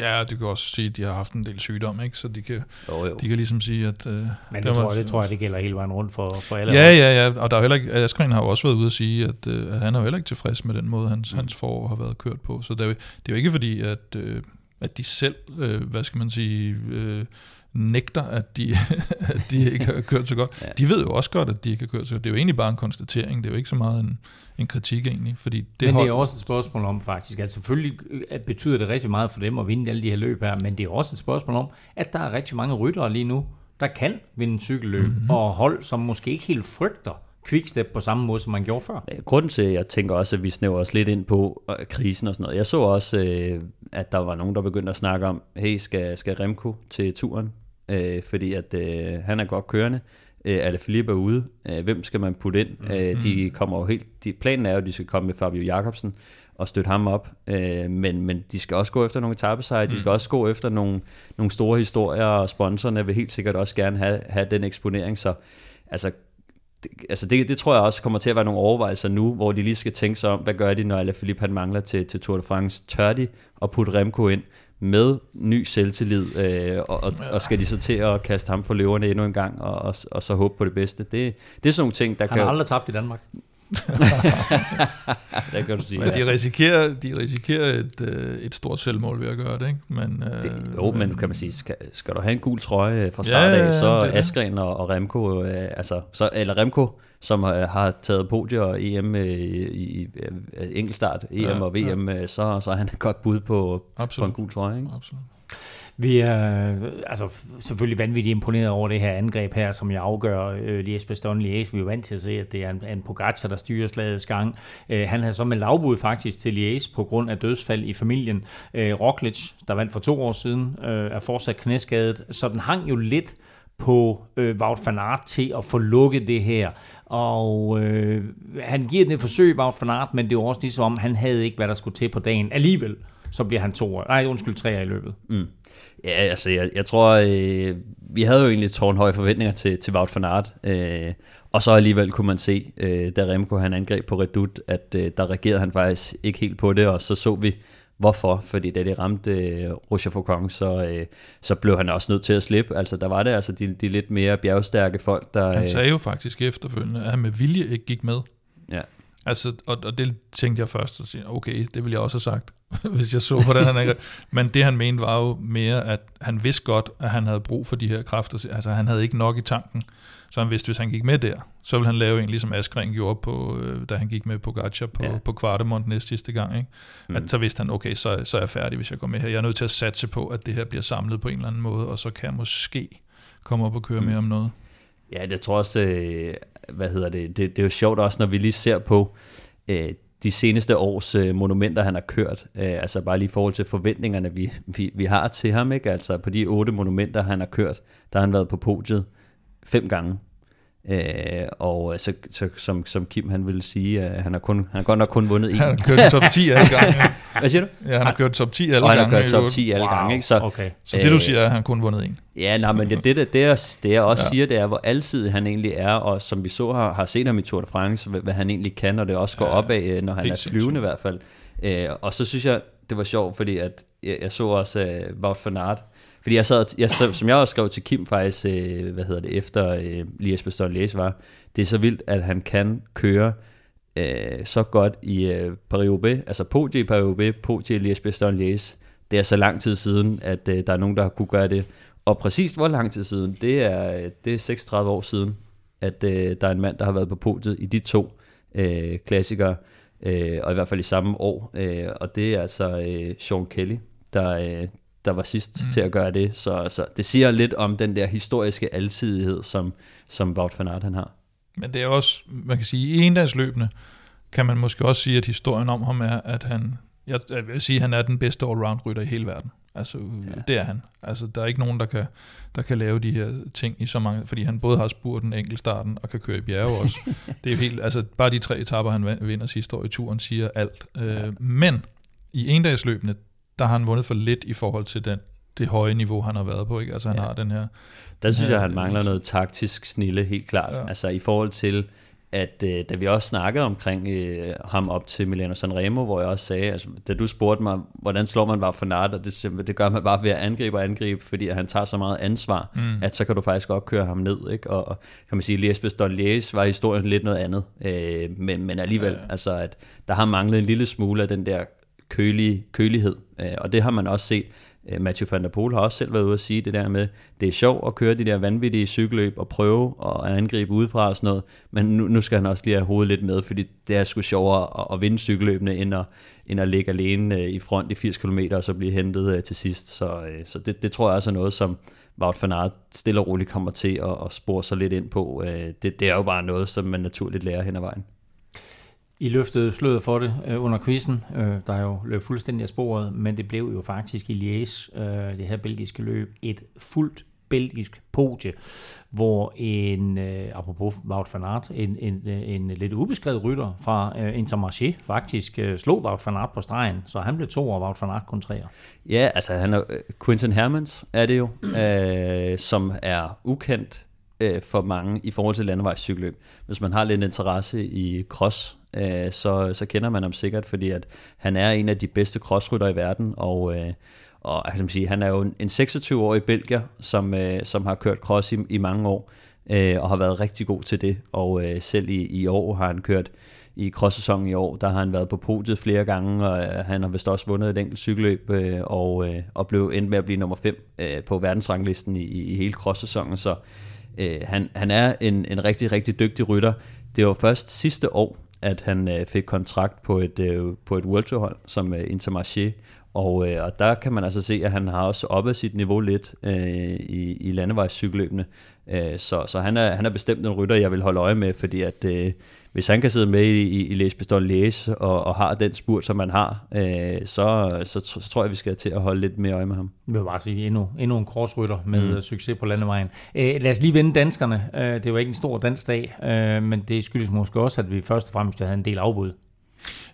Ja, du kan også sige, at de har haft en del sygdom, ikke? så de kan, jo, jo. de kan ligesom sige, at... Uh, Men det, tror jeg, det tror jeg, det gælder hele vejen rundt for, for alle. Ja, ja, ja, og der er heller ikke, Askren har jo også været ude at sige, at, uh, at han er jo heller ikke tilfreds med den måde, hans, mm. hans forår har været kørt på. Så det er jo, det er jo ikke fordi, at, uh, at de selv, uh, hvad skal man sige... Uh, nægter, at de, at de ikke har kørt så godt. ja. De ved jo også godt, at de ikke har kørt så godt. Det er jo egentlig bare en konstatering. Det er jo ikke så meget en, en kritik egentlig. Fordi det men det er også et spørgsmål om faktisk, at selvfølgelig at betyder det rigtig meget for dem at vinde alle de her løb her, men det er også et spørgsmål om, at der er rigtig mange ryttere lige nu, der kan vinde cykelløb, mm-hmm. og hold, som måske ikke helt frygter quickstep på samme måde, som man gjorde før. Grunden til, at jeg tænker også, at vi snæver os lidt ind på øh, krisen og sådan noget. Jeg så også, øh, at der var nogen, der begyndte at snakke om, hey, skal, skal Remco til turen? øh, fordi at øh, han er godt kørende. Øh, Alaphilippe er ude. Øh, hvem skal man putte ind? Mm. Øh, de kommer jo helt, de, planen er jo, at de skal komme med Fabio Jacobsen og støtte ham op. Øh, men, men de skal også gå efter nogle etappesejre. Mm. De skal også gå efter nogle, nogle store historier, og sponsorerne vil helt sikkert også gerne have, have den eksponering. Så altså, det, altså det, det tror jeg også kommer til at være nogle overvejelser nu, hvor de lige skal tænke sig om, hvad gør de, når Alaphilippe han mangler til, til Tour de France? Tør de at putte Remco ind? med ny selvtillid, øh, og, og, og skal de så til at kaste ham for løverne endnu en gang, og, og, og så håbe på det bedste. Det, det er sådan nogle ting, der Han kan... Han har aldrig tabt i Danmark. det kan du sige. Men de risikerer, de risikerer et, øh, et stort selvmål ved at gøre det, ikke? Men, øh, det, jo, men kan man sige, skal, skal du have en gul trøje fra start af, ja, så Askren og, og Remco, øh, altså, så, eller Remco, som øh, har taget podier og EM øh, i, i enkeltstart, EM ja, og VM, ja. så, så er han et godt bud på, på en gul trøje. Ikke? Absolut. Vi er altså, selvfølgelig vanvittigt imponeret over det her angreb her, som jeg afgør øh, Lies Bastogne Lies. Vi er jo vant til at se, at det er en, en Pogacar, der styrer slagets gang. Øh, han havde så med lavbud faktisk til Lies på grund af dødsfald i familien. Øh, Roglic, der vandt for to år siden, øh, er fortsat knæskadet, så den hang jo lidt på øh, Wout van Aert til at få lukket det her. Og øh, han giver den et forsøg, Wout van Aert, men det var også ligesom om, han havde ikke, hvad der skulle til på dagen. Alligevel, så bliver han to år. Nej, undskyld, tre i løbet. Mm. Ja, altså, jeg, jeg tror, øh, vi havde jo egentlig tårnhøje forventninger til, til Wout van Aert, øh, og så alligevel kunne man se, øh, da Remco han angreb på Redut, at øh, der reagerede han faktisk ikke helt på det, og så så vi, hvorfor, fordi da det ramte øh, Roger Faucon, så, øh, så blev han også nødt til at slippe, altså der var det altså de, de lidt mere bjergstærke folk, der... Han sagde jo faktisk efterfølgende, at han med vilje ikke gik med. Ja. Altså, og, og det tænkte jeg først, at sige, okay, det ville jeg også have sagt, hvis jeg så, hvordan han angreb. Men det han mente var jo mere, at han vidste godt, at han havde brug for de her kræfter. Altså, han havde ikke nok i tanken. Så han vidste, hvis han gik med der, så ville han lave en, ligesom Askren gjorde, på, øh, da han gik med på Gacha på, ja. på Kvartemont næste sidste gang. Ikke? Mm. At så vidste han, okay, så, så er jeg færdig, hvis jeg går med her. Jeg er nødt til at satse på, at det her bliver samlet på en eller anden måde, og så kan jeg måske komme op og køre mm. mere om noget. Ja, det tror også, øh, hvad hedder det, det, det er jo sjovt også, når vi lige ser på øh, de seneste års øh, monumenter, han har kørt. Øh, altså bare lige i forhold til forventningerne, vi, vi, vi har til ham. Ikke? Altså på de otte monumenter, han har kørt, der har han været på podiet fem gange. Øh, og så, så som, som Kim han ville sige, at han har, kun, han har godt nok kun vundet en. Han har kørt top 10 alle gange. Hvad siger du? Ja, han har kørt top 10 alle og gange. han har kørt top 10 alle wow. gange. Ikke? Så, okay. så det du siger er, at han kun vundet en? Ja, nej, men det, det, det, det, det jeg også ja. siger, det er, hvor altid han egentlig er, og som vi så har, har set ham i Tour de France, hvad, hvad han egentlig kan, og det også går ja, opad, når han er flyvende i hvert fald. Øh, og så synes jeg, det var sjovt, fordi at jeg, jeg så også uh, Wout van Aert, fordi jeg sad, jeg, som jeg også skrev til Kim faktisk, øh, hvad hedder det, efter øh, Lies Bastogne Læs var, det er så vildt, at han kan køre øh, så godt i øh, Paris-Roubaix, altså podie i Paris-Roubaix, i Lies Bastogne Læs. Det er så lang tid siden, at øh, der er nogen, der har kunne gøre det. Og præcis hvor lang tid siden, det er, øh, det er 36 år siden, at øh, der er en mand, der har været på podiet i de to øh, klassikere, øh, og i hvert fald i samme år. Øh, og det er altså øh, Sean Kelly, der, øh, der var sidst mm. til at gøre det. Så, så det siger lidt om den der historiske alsidighed, som, som Wout van Aert han har. Men det er også, man kan sige, i endagsløbende, kan man måske også sige, at historien om ham er, at han, jeg, jeg vil sige, at han er den bedste allround rytter i hele verden. Altså, ja. det er han. Altså, der er ikke nogen, der kan, der kan lave de her ting i så mange, fordi han både har spurgt den enkelte starten og kan køre i bjerge også. det er helt, altså, bare de tre etapper, han vinder sidste år i turen, siger alt. Øh, ja. Men i endagsløbene, der har han vundet for lidt i forhold til den det høje niveau, han har været på. Ikke? Altså han ja. har den her... Der synes her, jeg, han mangler noget taktisk snille, helt klart. Ja. Altså i forhold til, at øh, da vi også snakkede omkring øh, ham op til Milano Sanremo, hvor jeg også sagde, altså, da du spurgte mig, hvordan slår man bare for nat, og det, det gør man bare ved at angribe og angribe, fordi han tager så meget ansvar, mm. at så kan du faktisk godt køre ham ned. Ikke? Og, og kan man sige, Lies Don Lies var historien lidt noget andet, øh, men, men alligevel, ja, ja. altså at der har manglet en lille smule af den der kølige, kølighed, øh, og det har man også set øh, Mathieu van der Poel har også selv været ude at sige det der med, det er sjovt at køre de der vanvittige cykelløb og prøve at angribe udefra og sådan noget, men nu, nu skal han også lige have hovedet lidt med, fordi det er sgu sjovere at, at vinde cykelløbene, end at, end at ligge alene øh, i front i 80 km og så blive hentet til sidst. Så, så det, det tror jeg også er noget, som Wout van Aert stille og roligt kommer til at, at spore sig lidt ind på. Det, det er jo bare noget, som man naturligt lærer hen ad vejen. I løftede sløret for det øh, under quizzen, øh, der er jo løb fuldstændig af sporet, men det blev jo faktisk i Liège, øh, det her belgiske løb, et fuldt belgisk podie, hvor en, øh, apropos Wout van Aert, en, en, en lidt ubeskrevet rytter fra øh, Intermarché faktisk øh, slog Wout van Aert på stregen, så han blev to og Wout van Aert kun treer. Ja, altså han er, øh, Quinton Hermans er det jo, øh, som er ukendt øh, for mange i forhold til landevejscykelløb. Hvis man har lidt interesse i cross, øh, så, så kender man ham sikkert, fordi at han er en af de bedste crossrytter i verden, og, øh, og altså, sige, han er jo en 26-årig belgier, som, øh, som har kørt cross i, i mange år, øh, og har været rigtig god til det, og øh, selv i, i år har han kørt i crosssæsonen i år, der har han været på podiet flere gange, og øh, han har vist også vundet et enkelt cykelløb, øh, og, øh, og blev endt med at blive nummer 5 øh, på verdensranglisten i, i hele crosssæsonen, så øh, han, han er en, en rigtig, rigtig dygtig rytter. Det var først sidste år, at han øh, fik kontrakt på et, øh, på et World Tour hold som øh, Intermarché, og, øh, og der kan man altså se, at han har også oppet sit niveau lidt øh, i, i landevejscykelløbene. Øh, så så han, er, han er bestemt en rytter, jeg vil holde øje med, fordi at, øh, hvis han kan sidde med i, i, i Læs Pistol Læs og, og har den spurt, som man har, øh, så, så, så, tror jeg, vi skal til at holde lidt mere øje med ham. Jeg vil bare sige, endnu, endnu en korsrytter med mm. succes på landevejen. Øh, lad os lige vende danskerne. Øh, det var ikke en stor dansk dag, øh, men det skyldes måske også, at vi først og fremmest havde en del afbud.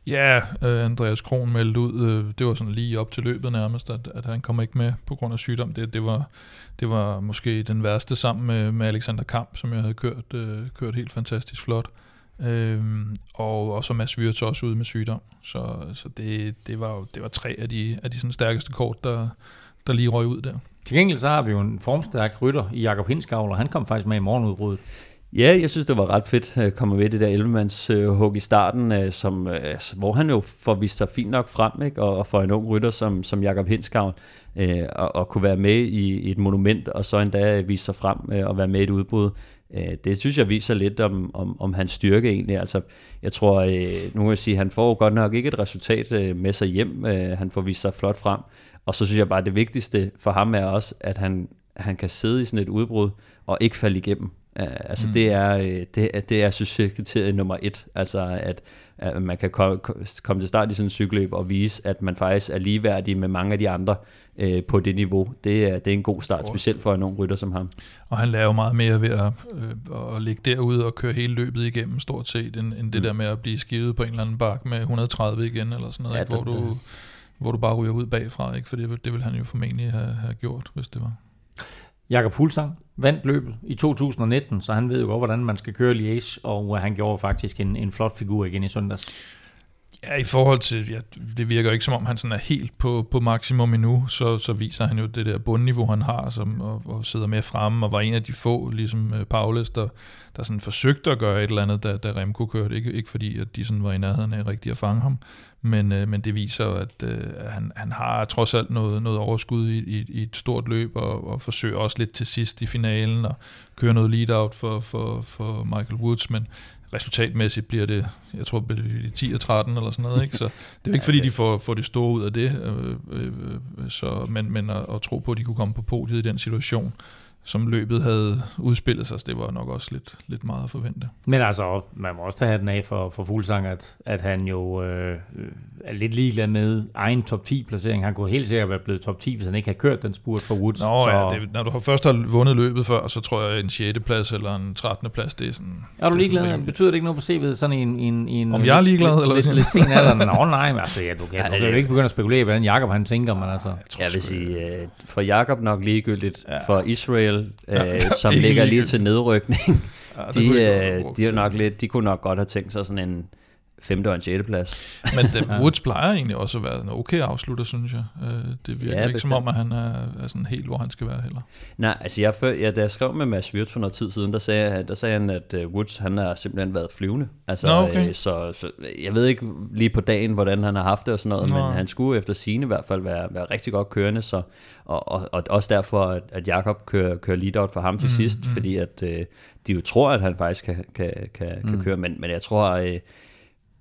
Ja, øh, Andreas Kron meldte ud, øh, det var sådan lige op til løbet nærmest, at, at han kom ikke med på grund af sygdom. Det, det, var, det var måske den værste sammen med, med Alexander Kamp, som jeg havde kørt, øh, kørt helt fantastisk flot. Øhm, og, og så Mads Wirtz også ude med sygdom. Så, så det, det, var jo, det var tre af de, af de sådan stærkeste kort, der, der lige røg ud der. Til gengæld så har vi jo en formstærk rytter i Jakob Hinskavl, han kom faktisk med i morgenudbruddet. Ja, jeg synes, det var ret fedt øh, at komme med det der 11 hug i starten, øh, som, øh, hvor han jo får vist sig fint nok frem, ikke? Og, for en ung rytter som, som Jakob Hinskavn, øh, og, og kunne være med i, i et monument, og så endda vise sig frem og være med i et udbrud. Det synes jeg viser lidt om, om, om hans styrke egentlig. Altså, jeg tror, øh, nu kan jeg sige, han får godt nok ikke et resultat øh, med sig hjem. Øh, han får vist sig flot frem. Og så synes jeg bare, at det vigtigste for ham er også, at han, han kan sidde i sådan et udbrud og ikke falde igennem. Uh, altså mm. det er, øh, det, det er succeskriterie nummer et, altså at, at man kan komme, komme til start i sådan en cykelløb og vise, at man faktisk er ligeværdig med mange af de andre uh, på det niveau. Det er, det er en god start, specielt for en ung rytter som ham. Og han laver meget mere ved at, øh, at ligge derude og køre hele løbet igennem stort set, end, end det mm. der med at blive skivet på en eller anden bak med 130 igen, eller sådan noget, ja, ikke, hvor du hvor du bare ryger ud bagfra, ikke? for det, det ville han jo formentlig have, have gjort, hvis det var. Jakob Fuglsang vandt løbet i 2019, så han ved jo godt, hvordan man skal køre Liège, og øh, han gjorde faktisk en, en flot figur igen i søndags. Ja, i forhold til, ja, det virker ikke som om han sådan er helt på, på maksimum endnu, så, så viser han jo det der bundniveau, han har, som, og, og sidder med fremme, og var en af de få, ligesom øh, Paulus, der, der sådan forsøgte at gøre et eller andet, da, da Remco kørte. Ikke, ikke fordi, at de sådan var i nærheden af rigtigt at fange ham, men, uh, men det viser at uh, han, han har trods alt noget, noget overskud i, i, i et stort løb, og, og forsøger også lidt til sidst i finalen, og køre noget lead-out for, for, for Michael Woods, men resultatmæssigt bliver det, jeg tror, det bliver 10 og 13 eller sådan noget. Ikke? Så det er jo ikke, fordi de får, får det store ud af det, øh, øh, så, men, men at, at tro på, at de kunne komme på podiet i den situation, som løbet havde udspillet sig, så det var nok også lidt, lidt meget at forvente. Men altså, man må også tage den af for, for Fuglsang, at, at han jo øh, er lidt ligeglad med egen top 10 placering. Han kunne helt sikkert være blevet top 10, hvis han ikke havde kørt den spurt for Woods. Nå så... ja, det, når du har først har vundet løbet før, så tror jeg en 6. plads eller en 13. plads, det er sådan... Er du ligeglad? sådan Betyder det ikke noget på CV'et? Sådan en, en, en Om jeg er lidt- ligeglad, lidt, eller lidt, siger lidt sen alder. Nå nej, men altså, ja, du kan, Ja, du kan det- jo ikke begynde at spekulere, hvordan Jakob han tænker, men altså... Jeg tror Jeg vil sige, øh, for Jakob nok ligegyldigt, Ja. for Israel, øh, som ligger lige til nedrykning, ja, de, øh, de, er nok lidt, de kunne nok godt have tænkt sig sådan en femte og en sjette plads. Men det, Woods plejer egentlig også at være en okay afslutter, synes jeg. Øh, Det virker Ja, ikke som bestemt. om, at han er, er sådan helt, hvor han skal være heller. Nej, altså jeg, før, ja, da jeg skrev med Mads Wirtz for noget tid siden, der sagde, der sagde han, at uh, Woods han har simpelthen været flyvende. Altså, Nå, okay. øh, så, så, jeg ved ikke lige på dagen, hvordan han har haft det og sådan noget, Nå. men han skulle efter sine i hvert fald være, være rigtig godt kørende, så, og, og, og også derfor, at, at Jakob kører, kører lead-out for ham til Mm, sidst, mm. fordi at øh, de jo tror, at han faktisk kan, kan, kan, kan Mm. køre, men, men jeg tror, øh,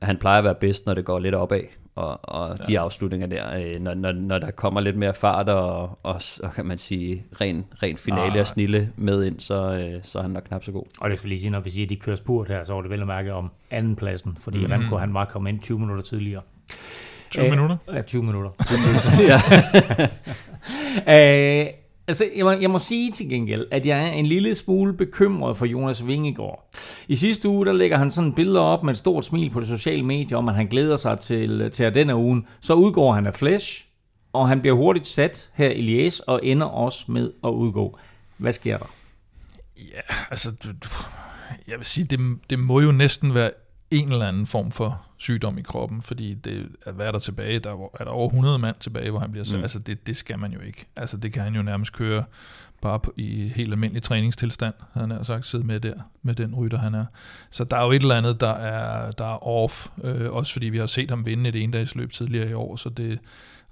han plejer at være bedst, når det går lidt opad, og, og ja. de afslutninger der, øh, når, når, når der kommer lidt mere fart og, og, og kan man sige, ren, ren finale Ah. og snille med ind, så, øh, så er han nok knap så god. Og det skal lige sige, når vi siger, at de kører spurt her, så var det vel at mærke om anden pladsen, fordi mm-hmm. Remco han var kommet ind 20 minutter tidligere. 20 Øh, minutter? Ja, 20 minutter. ja. Øh, altså, jeg må, jeg må sige til gengæld, at jeg er en lille smule bekymret for Jonas Vingegaard. I sidste uge, der lægger han sådan billeder op med et stort smil på de sociale medier, om at han glæder sig til, til at denne ugen. Så udgår han af Flash, og han bliver hurtigt sat her i Liège, og ender også med at udgå. Hvad sker der? Ja, altså, du, du, jeg vil sige, det, det må jo næsten være en eller anden form for sygdom i kroppen, fordi det, at være der tilbage, der er, er der over 100 mand tilbage, hvor han bliver sat. Mm. Altså, det, det skal man jo ikke. Altså, det kan han jo nærmest køre bare på, i helt almindelig træningstilstand, han nær sagt, sidde med der, med den rytter, han er. Så der er jo et eller andet, der er, der er off, øh, også fordi vi har set ham vinde et endagsløb tidligere i år, så det,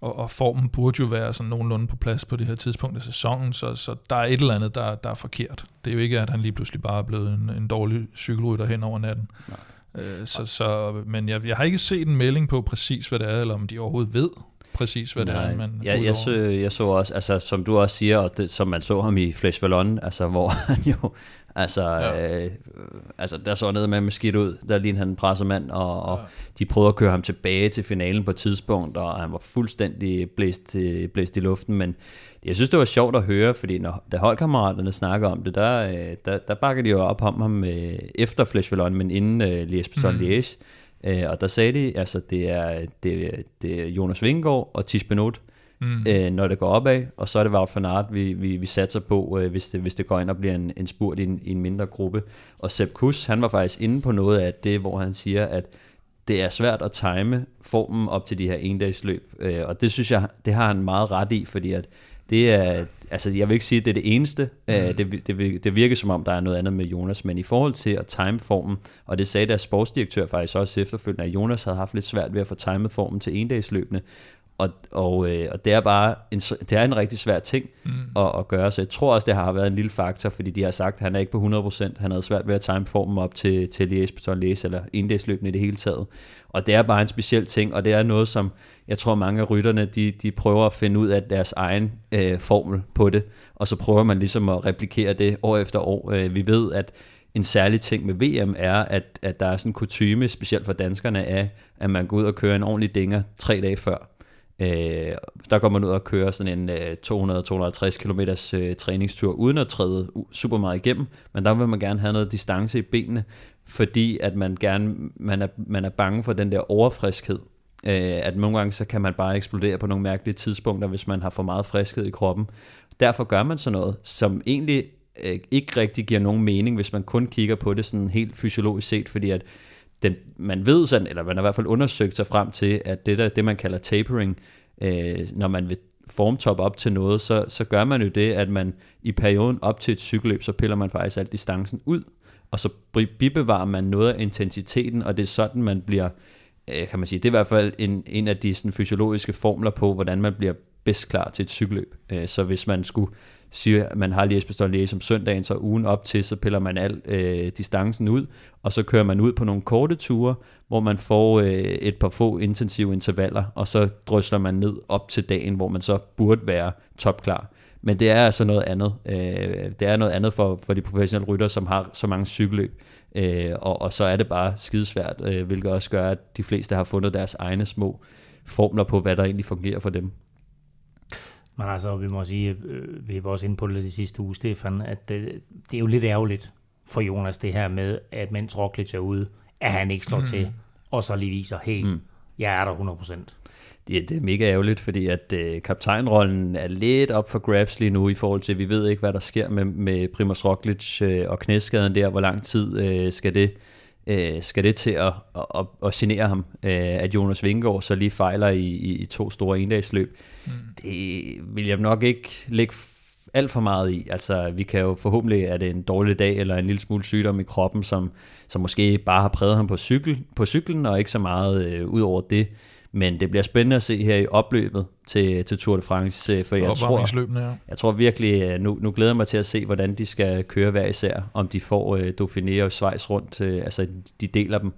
og, og formen burde jo være sådan nogenlunde på plads på det her tidspunkt af sæsonen, så, så der er et eller andet, der, der er forkert. Det er jo ikke, at han lige pludselig bare er blevet en, en dårlig cykelrytter hen over natten. Nej. Øh, så, så, men jeg, jeg har ikke set en melding på præcis, hvad det er, eller om de overhovedet ved præcis, hvad det er, man jeg, jeg, udover- så, jeg så også, altså som du også siger, og det, som man så ham i Flash Vallon, altså hvor han jo, altså, Ja. ja. øh, altså der så ned med med skidt ud, der lignede han en pressemand, og, og Ja. de prøvede at køre ham tilbage til finalen på et tidspunkt, og han var fuldstændig blæst, blæst i luften, men jeg synes, det var sjovt at høre, fordi når, da holdkammeraterne snakker om det, der, øh, der, der bakker de jo op om ham øh, efter Flash Vallon, men inden øh, Liège Bastogne Mhm. Liège, Øh, og der sagde de, altså det er, det, det er Jonas Vingegaard og Tis Benot, Mm. øh, når det går opad, og så er det Wout van Aert, vi, vi, vi satser på, øh, hvis, det, hvis det går ind og bliver en, en spurt i en, i en mindre gruppe. Og Sepp Kuss, han var faktisk inde på noget af det, hvor han siger, at det er svært at time formen op til de her endagsløb, øh, og det synes jeg, det har han meget ret i, fordi at det er, altså jeg vil ikke sige, at det er det eneste, mm. det, det, det virker som om, der er noget andet med Jonas, men i forhold til at time formen, og det sagde deres sportsdirektør faktisk også efterfølgende, at Jonas havde haft lidt svært ved at få timet formen til endagsløbene, og, og, øh, og det er bare en, det er en rigtig svær ting Mm. at, at gøre, så jeg tror også, det har været en lille faktor, fordi de har sagt, at han er ikke på 100%, han havde svært ved at time formen op til, til Liège Bastogne Liège, eller endagsløbene i det hele taget. Og det er bare en speciel ting, og det er noget, som jeg tror mange af rytterne, de, de prøver at finde ud af deres egen øh, formel på det, og så prøver man ligesom at replikere det år efter år. Øh, vi ved, at en særlig ting med VM er, at, at der er sådan en kutyme, specielt for danskerne, af, at man går ud og kører en ordentlig dinger tre dage før. Øh, der går man ud og kører sådan en øh, 200-250 km øh, træningstur, uden at træde super meget igennem, men der vil man gerne have noget distance i benene, fordi at man gerne man er, man er bange for den der overfriskhed. Øh, at nogle gange så kan man bare eksplodere på nogle mærkelige tidspunkter, hvis man har for meget friskhed i kroppen. Derfor gør man sådan noget, som egentlig øh, ikke rigtig giver nogen mening, hvis man kun kigger på det sådan helt fysiologisk set, fordi at den, man ved sådan, eller man har i hvert fald undersøgt sig frem til, at det der, det man kalder tapering, øh, når man vil formtop op til noget, så, så gør man jo det, at man i perioden op til et cykelløb, så piller man faktisk alt distancen ud, og så bibevarer man noget af intensiteten, og det er sådan, man bliver, øh, kan man sige, det er i hvert fald en, en af de sådan, fysiologiske formler på, hvordan man bliver bedst klar til et cykelløb. Øh, så hvis man skulle siger, at man har lige Bastogne Liège om søndagen, så ugen op til, så piller man al øh, distancen ud, og så kører man ud på nogle korte ture, hvor man får øh, et par få intensive intervaller, og så drysler man ned op til dagen, hvor man så burde være topklar. Men det er altså noget andet. Øh, det er noget andet for, for de professionelle rytter, som har så mange cykelløb. Øh, og, og så er det bare skidesvært, øh, hvilket også gør, at de fleste har fundet deres egne små formler på, hvad der egentlig fungerer for dem. Men altså, vi må sige, øh, vi var også inde på det de sidste uge, Stefan, at det, det er jo lidt ærgerligt for Jonas, det her med, at mens Roglic er ude, at han ikke slår mm. til, og så lige viser, hey, mm. jeg er der 100%. Det, det er mega ærgerligt, fordi at øh, kaptajnrollen er lidt op for grabs lige nu i forhold til, at vi ved ikke, hvad der sker med, med Primoz Roglic øh, og knæskaden der. Hvor lang tid øh, skal det øh, skal det til at, at, at genere ham, øh, at Jonas Vingegaard så lige fejler i, i, to store endagsløb. Mm. Det vil jeg nok ikke lægge alt for meget i. Altså, vi kan jo forhåbentlig, at det er en dårlig dag eller en lille smule sygdom i kroppen, som, som måske bare har præget ham på, cykel, på cyklen, og ikke så meget øh, ud over det. Men det bliver spændende at se her i opløbet til, til Tour de France, øh, for jeg tror, ja. jeg tror virkelig, øh, nu, nu glæder jeg mig til at se, hvordan de skal køre hver især, om de får uh, Dauphiné og Schweiz rundt, uh, altså de deler dem,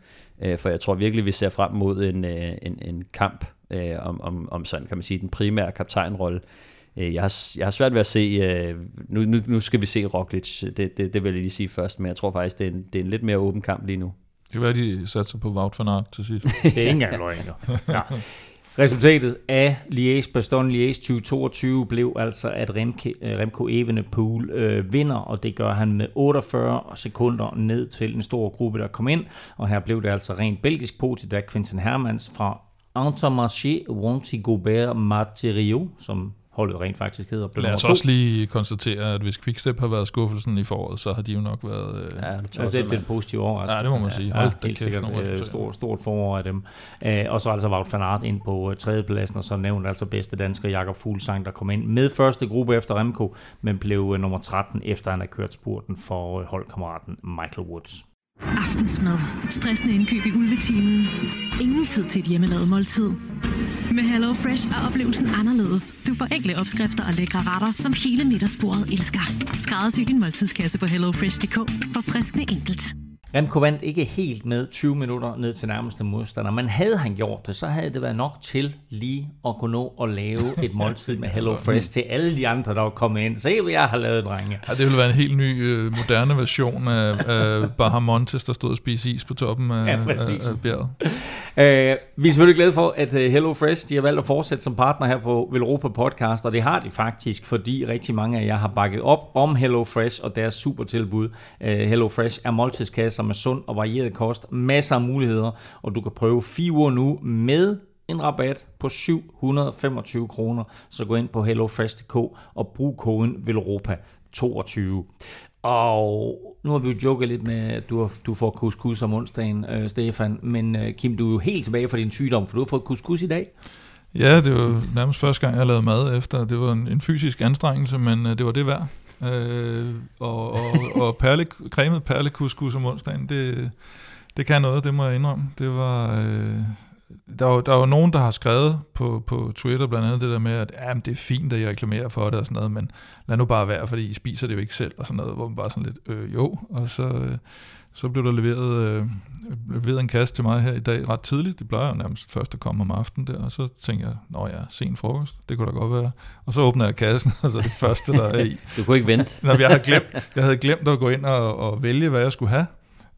uh, for jeg tror virkelig, vi ser frem mod en, uh, en, en kamp uh, om, om, om sådan, kan man sige, den primære kaptajnrolle. Uh, jeg, har, jeg har svært ved at se, nu, nu, nu skal vi se Roglic, det, det, det vil jeg lige sige først, men jeg tror faktisk, det er en, det er en lidt mere åben kamp lige nu. Det kan være, de satser på Wout van Aert til sidst. det er ikke engang løgn, ja. Resultatet af Liège-Bastogne Liège 2022 blev altså, at Remke, øh, Remco Evenepoel øh, vinder, og det gør han med 48 sekunder ned til en stor gruppe, der kom ind. Og her blev det altså rent belgisk på til Quinten Hermans fra Intermarché Wanty Gobert Martirio, som holdet rent faktisk hedder. Lad os også lige konstatere, at hvis Quickstep har været skuffelsen i foråret, så har de jo nok været... Øh, ja, det, tror, det, det er den positive overraskelse. Ja, det må man sige. Hold ja, helt sikkert øh, stort, stort forår af dem. Øh, og så altså Wout van Aert ind på øh, tredjepladsen, og så nævnt altså bedste dansker Jakob Fuglsang, der kom ind med første gruppe efter Remco, men blev nummer 13 efter han har kørt spurten for holdkammeraten Michael Woods. Aftensmad. Stressende indkøb i ulvetimen. Ingen tid til et hjemmelavet måltid. Med Hello Fresh er oplevelsen anderledes. Du får enkle opskrifter og lækre retter, som hele middagsbordet elsker. Skræddersy din måltidskasse på hellofresh.dk for friskende enkelt. Remco vandt ikke helt med 20 minutter ned til nærmeste modstander, men havde han gjort det, så havde det været nok til lige at kunne nå at lave et måltid med Hello Fresh til alle de andre, der var kommet ind. Se, hvad jeg har lavet, drenge. Ja, det ville være en helt ny, øh, moderne version af, af Bahamontes, der stod og spiste is på toppen af, ja, af, af bjerget. Uh, vi er selvfølgelig glade for, at uh, Hello Fresh de har valgt at fortsætte som partner her på Velropa Podcast, og det har de faktisk, fordi rigtig mange af jer har bakket op om Hello Fresh og deres super tilbud. Uh, Hello Fresh er måltidskasser med sund og varieret kost, masser af muligheder, og du kan prøve fire uger nu med en rabat på 725 kroner. Så gå ind på hellofresh.dk og brug koden VELROPA22. Og nu har vi jo joket lidt med, at du, du får couscous om onsdagen, øh, Stefan. Men øh, Kim, du er jo helt tilbage fra din sygdom, for du har fået couscous i dag. Ja, det var nærmest første gang, jeg lavede mad efter. Det var en, en fysisk anstrengelse, men øh, det var det værd. Øh, og og, og perle, cremet perlekuskus om onsdagen, det, det kan noget, det må jeg indrømme. Det var... Øh, der er, jo, der er jo nogen, der har skrevet på, på Twitter blandt andet det der med, at ja, det er fint, at I reklamerer for det og sådan noget, men lad nu bare være, fordi I spiser det jo ikke selv og sådan noget, hvor man bare sådan lidt, øh, jo, og så, øh, så blev der leveret, øh, leveret en kasse til mig her i dag ret tidligt. Det plejer jo nærmest først at komme om aftenen der, og så tænkte jeg, nå ja, sen frokost, det kunne da godt være. Og så åbner jeg kassen, og så er det første, der er i. du kunne ikke vente. Nå, jeg, havde glemt, jeg havde glemt at gå ind og, og vælge, hvad jeg skulle have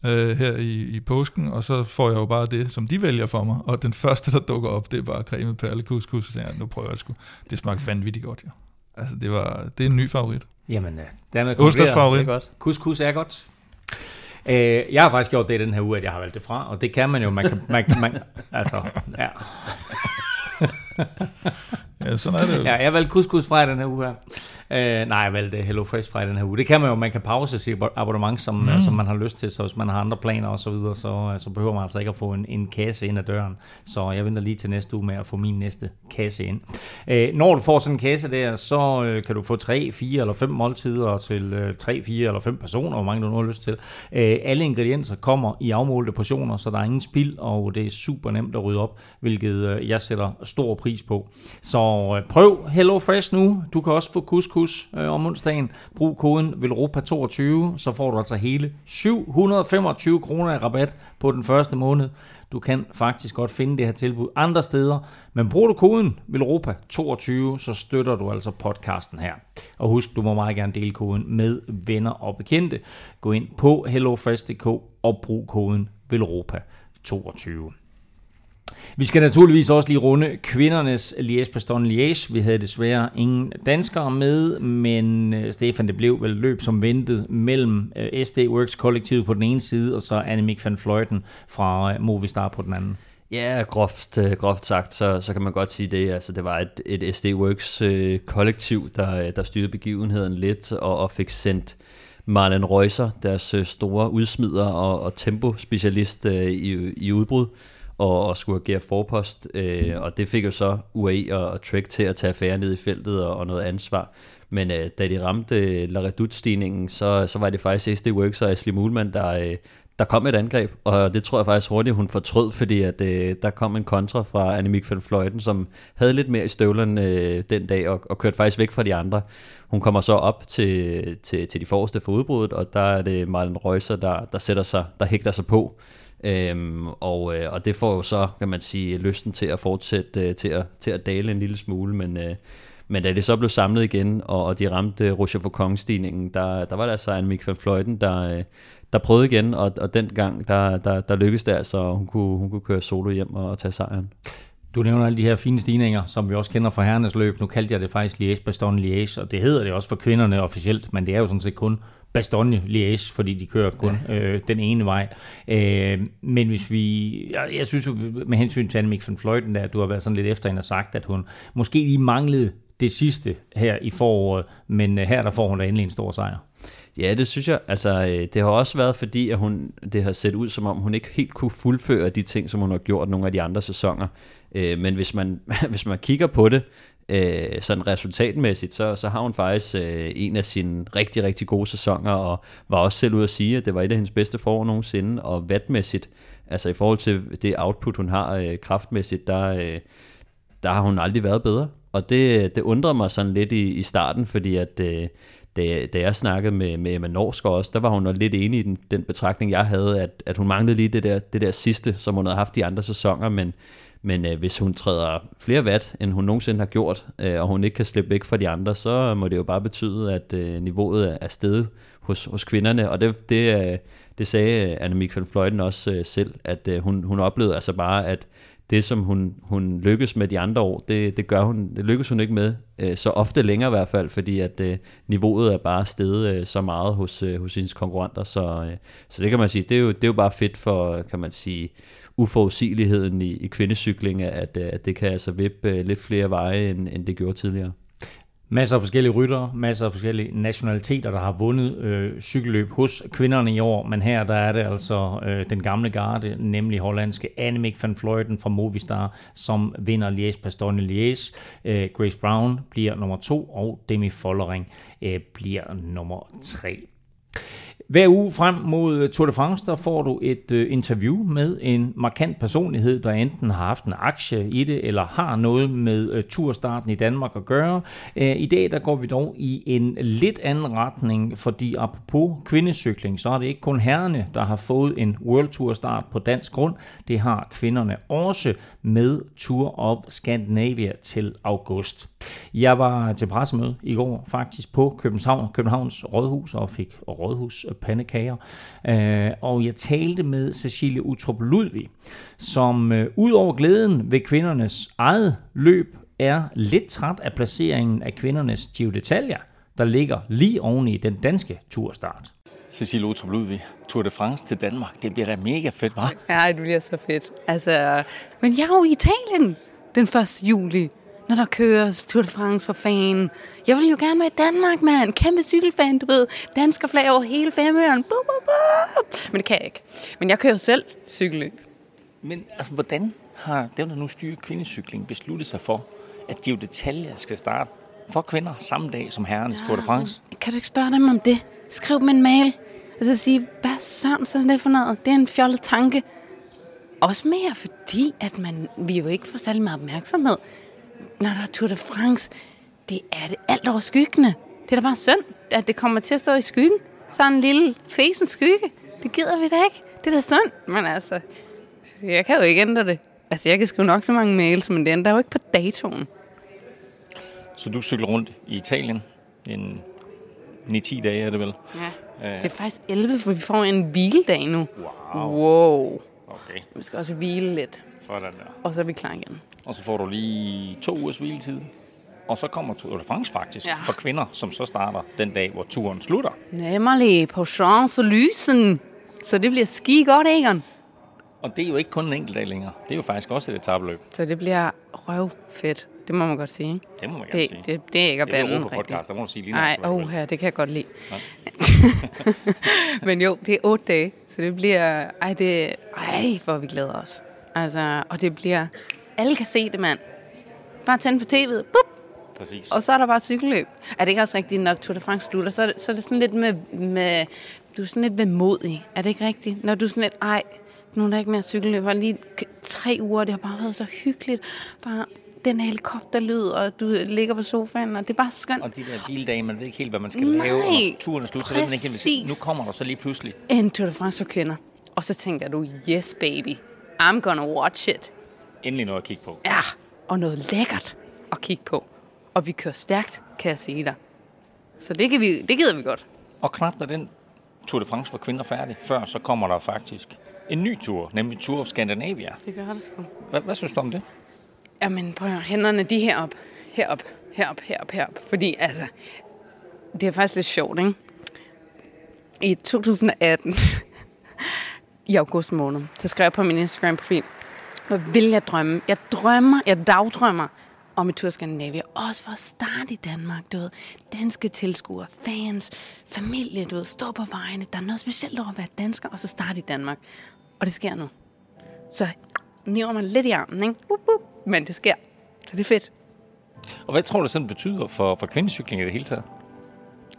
øh, her i, i påsken, og så får jeg jo bare det, som de vælger for mig. Og den første, der dukker op, det er bare cremet perlekuskus, så jeg, nu prøver jeg sgu. Det smagte vanvittigt godt, ja. Altså, det, var, det er en ny favorit. Jamen, øh, dermed favorit. Det er godt. Couscous er godt. Øh, jeg har faktisk gjort det den her uge, at jeg har valgt det fra, og det kan man jo, man kan, man, man, altså, ja. ja, sådan er det jo. Ja, jeg valgte couscous fra den her uge her. Øh, nej, jeg valgte Hello Fresh fra den her uge. Det kan man jo, man kan pause sit abonnement, som, mm. som man har lyst til, så hvis man har andre planer og så videre, så, så behøver man altså ikke at få en, en kasse ind ad døren. Så jeg venter lige til næste uge med at få min næste kasse ind. Øh, når du får sådan en kasse der, så øh, kan du få 3, 4 eller 5 måltider til øh, 3, 4 eller 5 personer, hvor mange du nu har lyst til. Øh, alle ingredienser kommer i afmålte portioner, så der er ingen spild, og det er super nemt at rydde op, hvilket øh, jeg sætter stor pris på. Så øh, prøv Hello Fresh nu. Du kan også få kusk Husk øh, om onsdagen, brug koden VELROPA22, så får du altså hele 725 kroner i rabat på den første måned. Du kan faktisk godt finde det her tilbud andre steder, men bruger du koden VELROPA22, så støtter du altså podcasten her. Og husk, du må meget gerne dele koden med venner og bekendte. Gå ind på hellofresh.dk og brug koden VELROPA22. Vi skal naturligvis også lige runde kvindernes Liège paston Liège. Vi havde desværre ingen danskere med, men øh, Stefan, det blev vel løb som ventet mellem øh, SD Works kollektivet på den ene side, og så Annemiek van Fleuten fra øh, Movistar på den anden. Ja, groft, groft sagt, så, så kan man godt sige det. Altså, det var et, et SD Works øh, kollektiv, der, der styrede begivenheden lidt og, og fik sendt Marlen Reusser, deres store udsmider og, og tempospecialist øh, i, i udbrud, og, og skulle agere forpost, øh, og det fik jo så UAE og, og Trek til at tage affære ned i feltet og, og noget ansvar. Men øh, da de ramte øh, La Redoute-stigningen, så, så var det faktisk SD Works og Ashley Muhlmann, der, øh, der kom et angreb, og det tror jeg faktisk hurtigt, hun fortrød, fordi at, øh, der kom en kontra fra Annemiek van Fløjten, som havde lidt mere i støvlerne øh, den dag, og, og kørte faktisk væk fra de andre. Hun kommer så op til, til, til de forreste for udbruddet, og der er det Marlen Reusser, der, der sætter sig, der hægter sig på. Øhm, og, øh, og det får jo så, kan man sige, lysten til at fortsætte øh, til, at, til at dale en lille smule, men, øh, men da det så blev samlet igen, og, og de ramte øh, Roger Foucault-stigningen, der, der var der altså en Mick van Fløjten, der, øh, der prøvede igen, og, og den gang, der, der, der lykkedes det altså, hun kunne, hun kunne køre solo hjem og, og tage sejren. Du nævner alle de her fine stigninger, som vi også kender fra herrenes løb. Nu kaldte jeg det faktisk Liège Bastogne Liège, og det hedder det også for kvinderne officielt, men det er jo sådan set kun Bastogne Liège, fordi de kører kun ja. øh, den ene vej. Øh, men hvis vi, jeg, jeg synes jo, med hensyn til Annemiek van Fleuten, der, du har været sådan lidt efter hende og sagt, at hun måske lige manglede det sidste her i foråret, men øh, her der får hun da endelig en stor sejr. Ja, det synes jeg. Altså, øh, det har også været fordi, at hun, det har set ud som om, hun ikke helt kunne fuldføre de ting, som hun har gjort nogle af de andre sæsoner. Øh, men hvis man, hvis man kigger på det, øh, sådan resultatmæssigt, så, så har hun faktisk øh, en af sine rigtig, rigtig gode sæsoner, og var også selv ude at sige, at det var et af hendes bedste forår nogensinde, og vatmæssigt, altså i forhold til det output, hun har øh, kraftmæssigt, der, øh, der har hun aldrig været bedre. Og det, det undrede mig sådan lidt i, i starten, fordi at øh, da, da jeg snakkede med, med Emma Norsk også, der var hun lidt enig i den, den betragtning, jeg havde, at, at hun manglede lige det der, det der sidste, som hun havde haft de andre sæsoner, men men øh, hvis hun træder flere watt, end hun nogensinde har gjort, øh, og hun ikke kan slippe væk fra de andre, så må det jo bare betyde, at øh, niveauet er steget hos, hos kvinderne. Og det, det, øh, det sagde Annemiek van Fløjten også øh, selv, at øh, hun, hun oplevede altså bare, at det, som hun, hun lykkes med de andre år, det, det gør hun, det lykkes hun ikke med øh, så ofte længere i hvert fald, fordi at øh, niveauet er bare steget øh, så meget hos, øh, hos hendes konkurrenter, så, øh, så det kan man sige, det er, jo, det er jo bare fedt for, kan man sige, uforudsigeligheden i, i kvindecykling, at, øh, at det kan altså vippe øh, lidt flere veje, end, end det gjorde tidligere. Masser af forskellige ryttere, masser af forskellige nationaliteter, der har vundet øh, cykelløb hos kvinderne i år, men her der er det altså øh, den gamle garde, nemlig hollandske Annemiek van Vleuten fra Movistar, som vinder Liège-Bastogne Liège. Øh, Grace Brown bliver nummer to, og Demi Follering øh, bliver nummer tre. Hver uge frem mod øh, Tour de France, der får du et øh, interview med en markant personlighed, der enten har haft en aktie i det, eller har noget med øh, turstarten i Danmark at gøre. Øh, I dag der går vi dog i en lidt anden retning, fordi apropos kvindecykling, så er det ikke kun herrene, der har fået en World Tour start på dansk grund. Det har kvinderne også med Tour of Scandinavia til august. Jeg var til pressemøde i går faktisk på København, Københavns Rådhus og fik rådhus pandekager. Øh, og jeg talte med Cecilie Utrup Ludvig, som øh, ud over glæden ved kvindernes eget løb er lidt træt af placeringen af kvindernes Giro d'Italia, der ligger lige oven i den danske turstart. Cecilie Utrup Ludvig, Tour de France til Danmark. Det bliver da mega fedt, hva'? Ja, det bliver så fedt. Altså, men jeg er jo i Italien den 1. juli når der køres Tour de France for fan. Jeg vil jo gerne være i Danmark, mand. Kæmpe cykelfan, du ved. Dansker flag over hele femøren. Men det kan jeg ikke. Men jeg kører jo selv cykelløb. Men altså, hvordan har dem, der nu styrer kvindecykling, besluttet sig for, at Giro d'Italia skal starte for kvinder samme dag som herrenes ja, Tour de France? Kan du ikke spørge dem om det? Skriv dem en mail. Altså sige, hvad sådan er det for noget? Det er en fjollet tanke. Også mere fordi, at man, vi jo ikke får særlig meget opmærksomhed når der er Tour de France, det er det alt over skyggene. Det er da bare synd, at det kommer til at stå i skyggen. Så en lille fesen skygge. Det gider vi da ikke. Det er da synd, men altså, jeg kan jo ikke ændre det. Altså, jeg kan skrive nok så mange mails, men det ændrer jo ikke på datoen. Så du cykler rundt i Italien en 9-10 dage, er det vel? Ja. Det er faktisk 11, for vi får en hviledag nu. Wow. Wow. Okay, Vi skal også hvile lidt, sådan der. og så er vi klar igen. Og så får du lige to ugers hviletid. Og så kommer Tour de France faktisk Ja. ja. for kvinder, som så starter den dag, hvor turen slutter. Nemlig på Champs-Élysées. Så det bliver ski godt, Egon. Og det er jo ikke kun en enkelt dag længere. Det er jo faktisk også et etabløb. Så det bliver røvfedt. Det må man godt sige. Det må man gerne Det, sige. det, det er ikke at det er podcast, der må du sige lige Nej, oh, her, det kan jeg godt lide. Men jo, det er otte dage, så det bliver... Ej, det, ej hvor vi glæder os. Altså, og det bliver... Alle kan se det, mand. Bare tænde på tv'et, bup, Præcis. og så er der bare cykelløb. Er det ikke også rigtigt, når Tour de France slutter, så er det, så er det sådan lidt med, med... Du er sådan lidt vemodig. Er det ikke rigtigt? Når du er sådan lidt, ej, nu er der ikke mere cykelløb. Har lige tre uger, det har bare været så hyggeligt. Bare den helikopterlyd, og du ligger på sofaen, og det er bare skønt. Og de der bildage, man ved ikke helt, hvad man skal Nej, lave. Og turen er slut, så man ikke helt, nu kommer der så lige pludselig. En Tour de France for kvinder. Og så tænker du, yes baby, I'm gonna watch it. Endelig noget at kigge på. Ja, og noget lækkert at kigge på. Og vi kører stærkt, kan jeg sige dig. Så det, kan vi, det gider vi godt. Og knap når den Tour de France for kvinder færdig, før så kommer der faktisk en ny tur, nemlig Tour of Scandinavia. Det gør det sgu. Hvad, hvad synes du om det? Jamen, prøv at hænderne de er herop, herop, herop, herop, herop. Fordi altså, det er faktisk lidt sjovt, ikke? I 2018, i august måned, så skrev jeg på min Instagram-profil, hvor vil jeg drømme? Jeg drømmer, jeg dagdrømmer om et tur Skandinavia. Også for at starte i Danmark, du ved. Danske tilskuere, fans, familie, du ved. Stå på vejene. Der er noget specielt over at være dansker, og så starte i Danmark. Og det sker nu. Så niver mig lidt i armen, ikke? Bup, bup. Men det sker. Så det er fedt. Og hvad tror du sådan betyder for, for kvindecykling i det hele taget?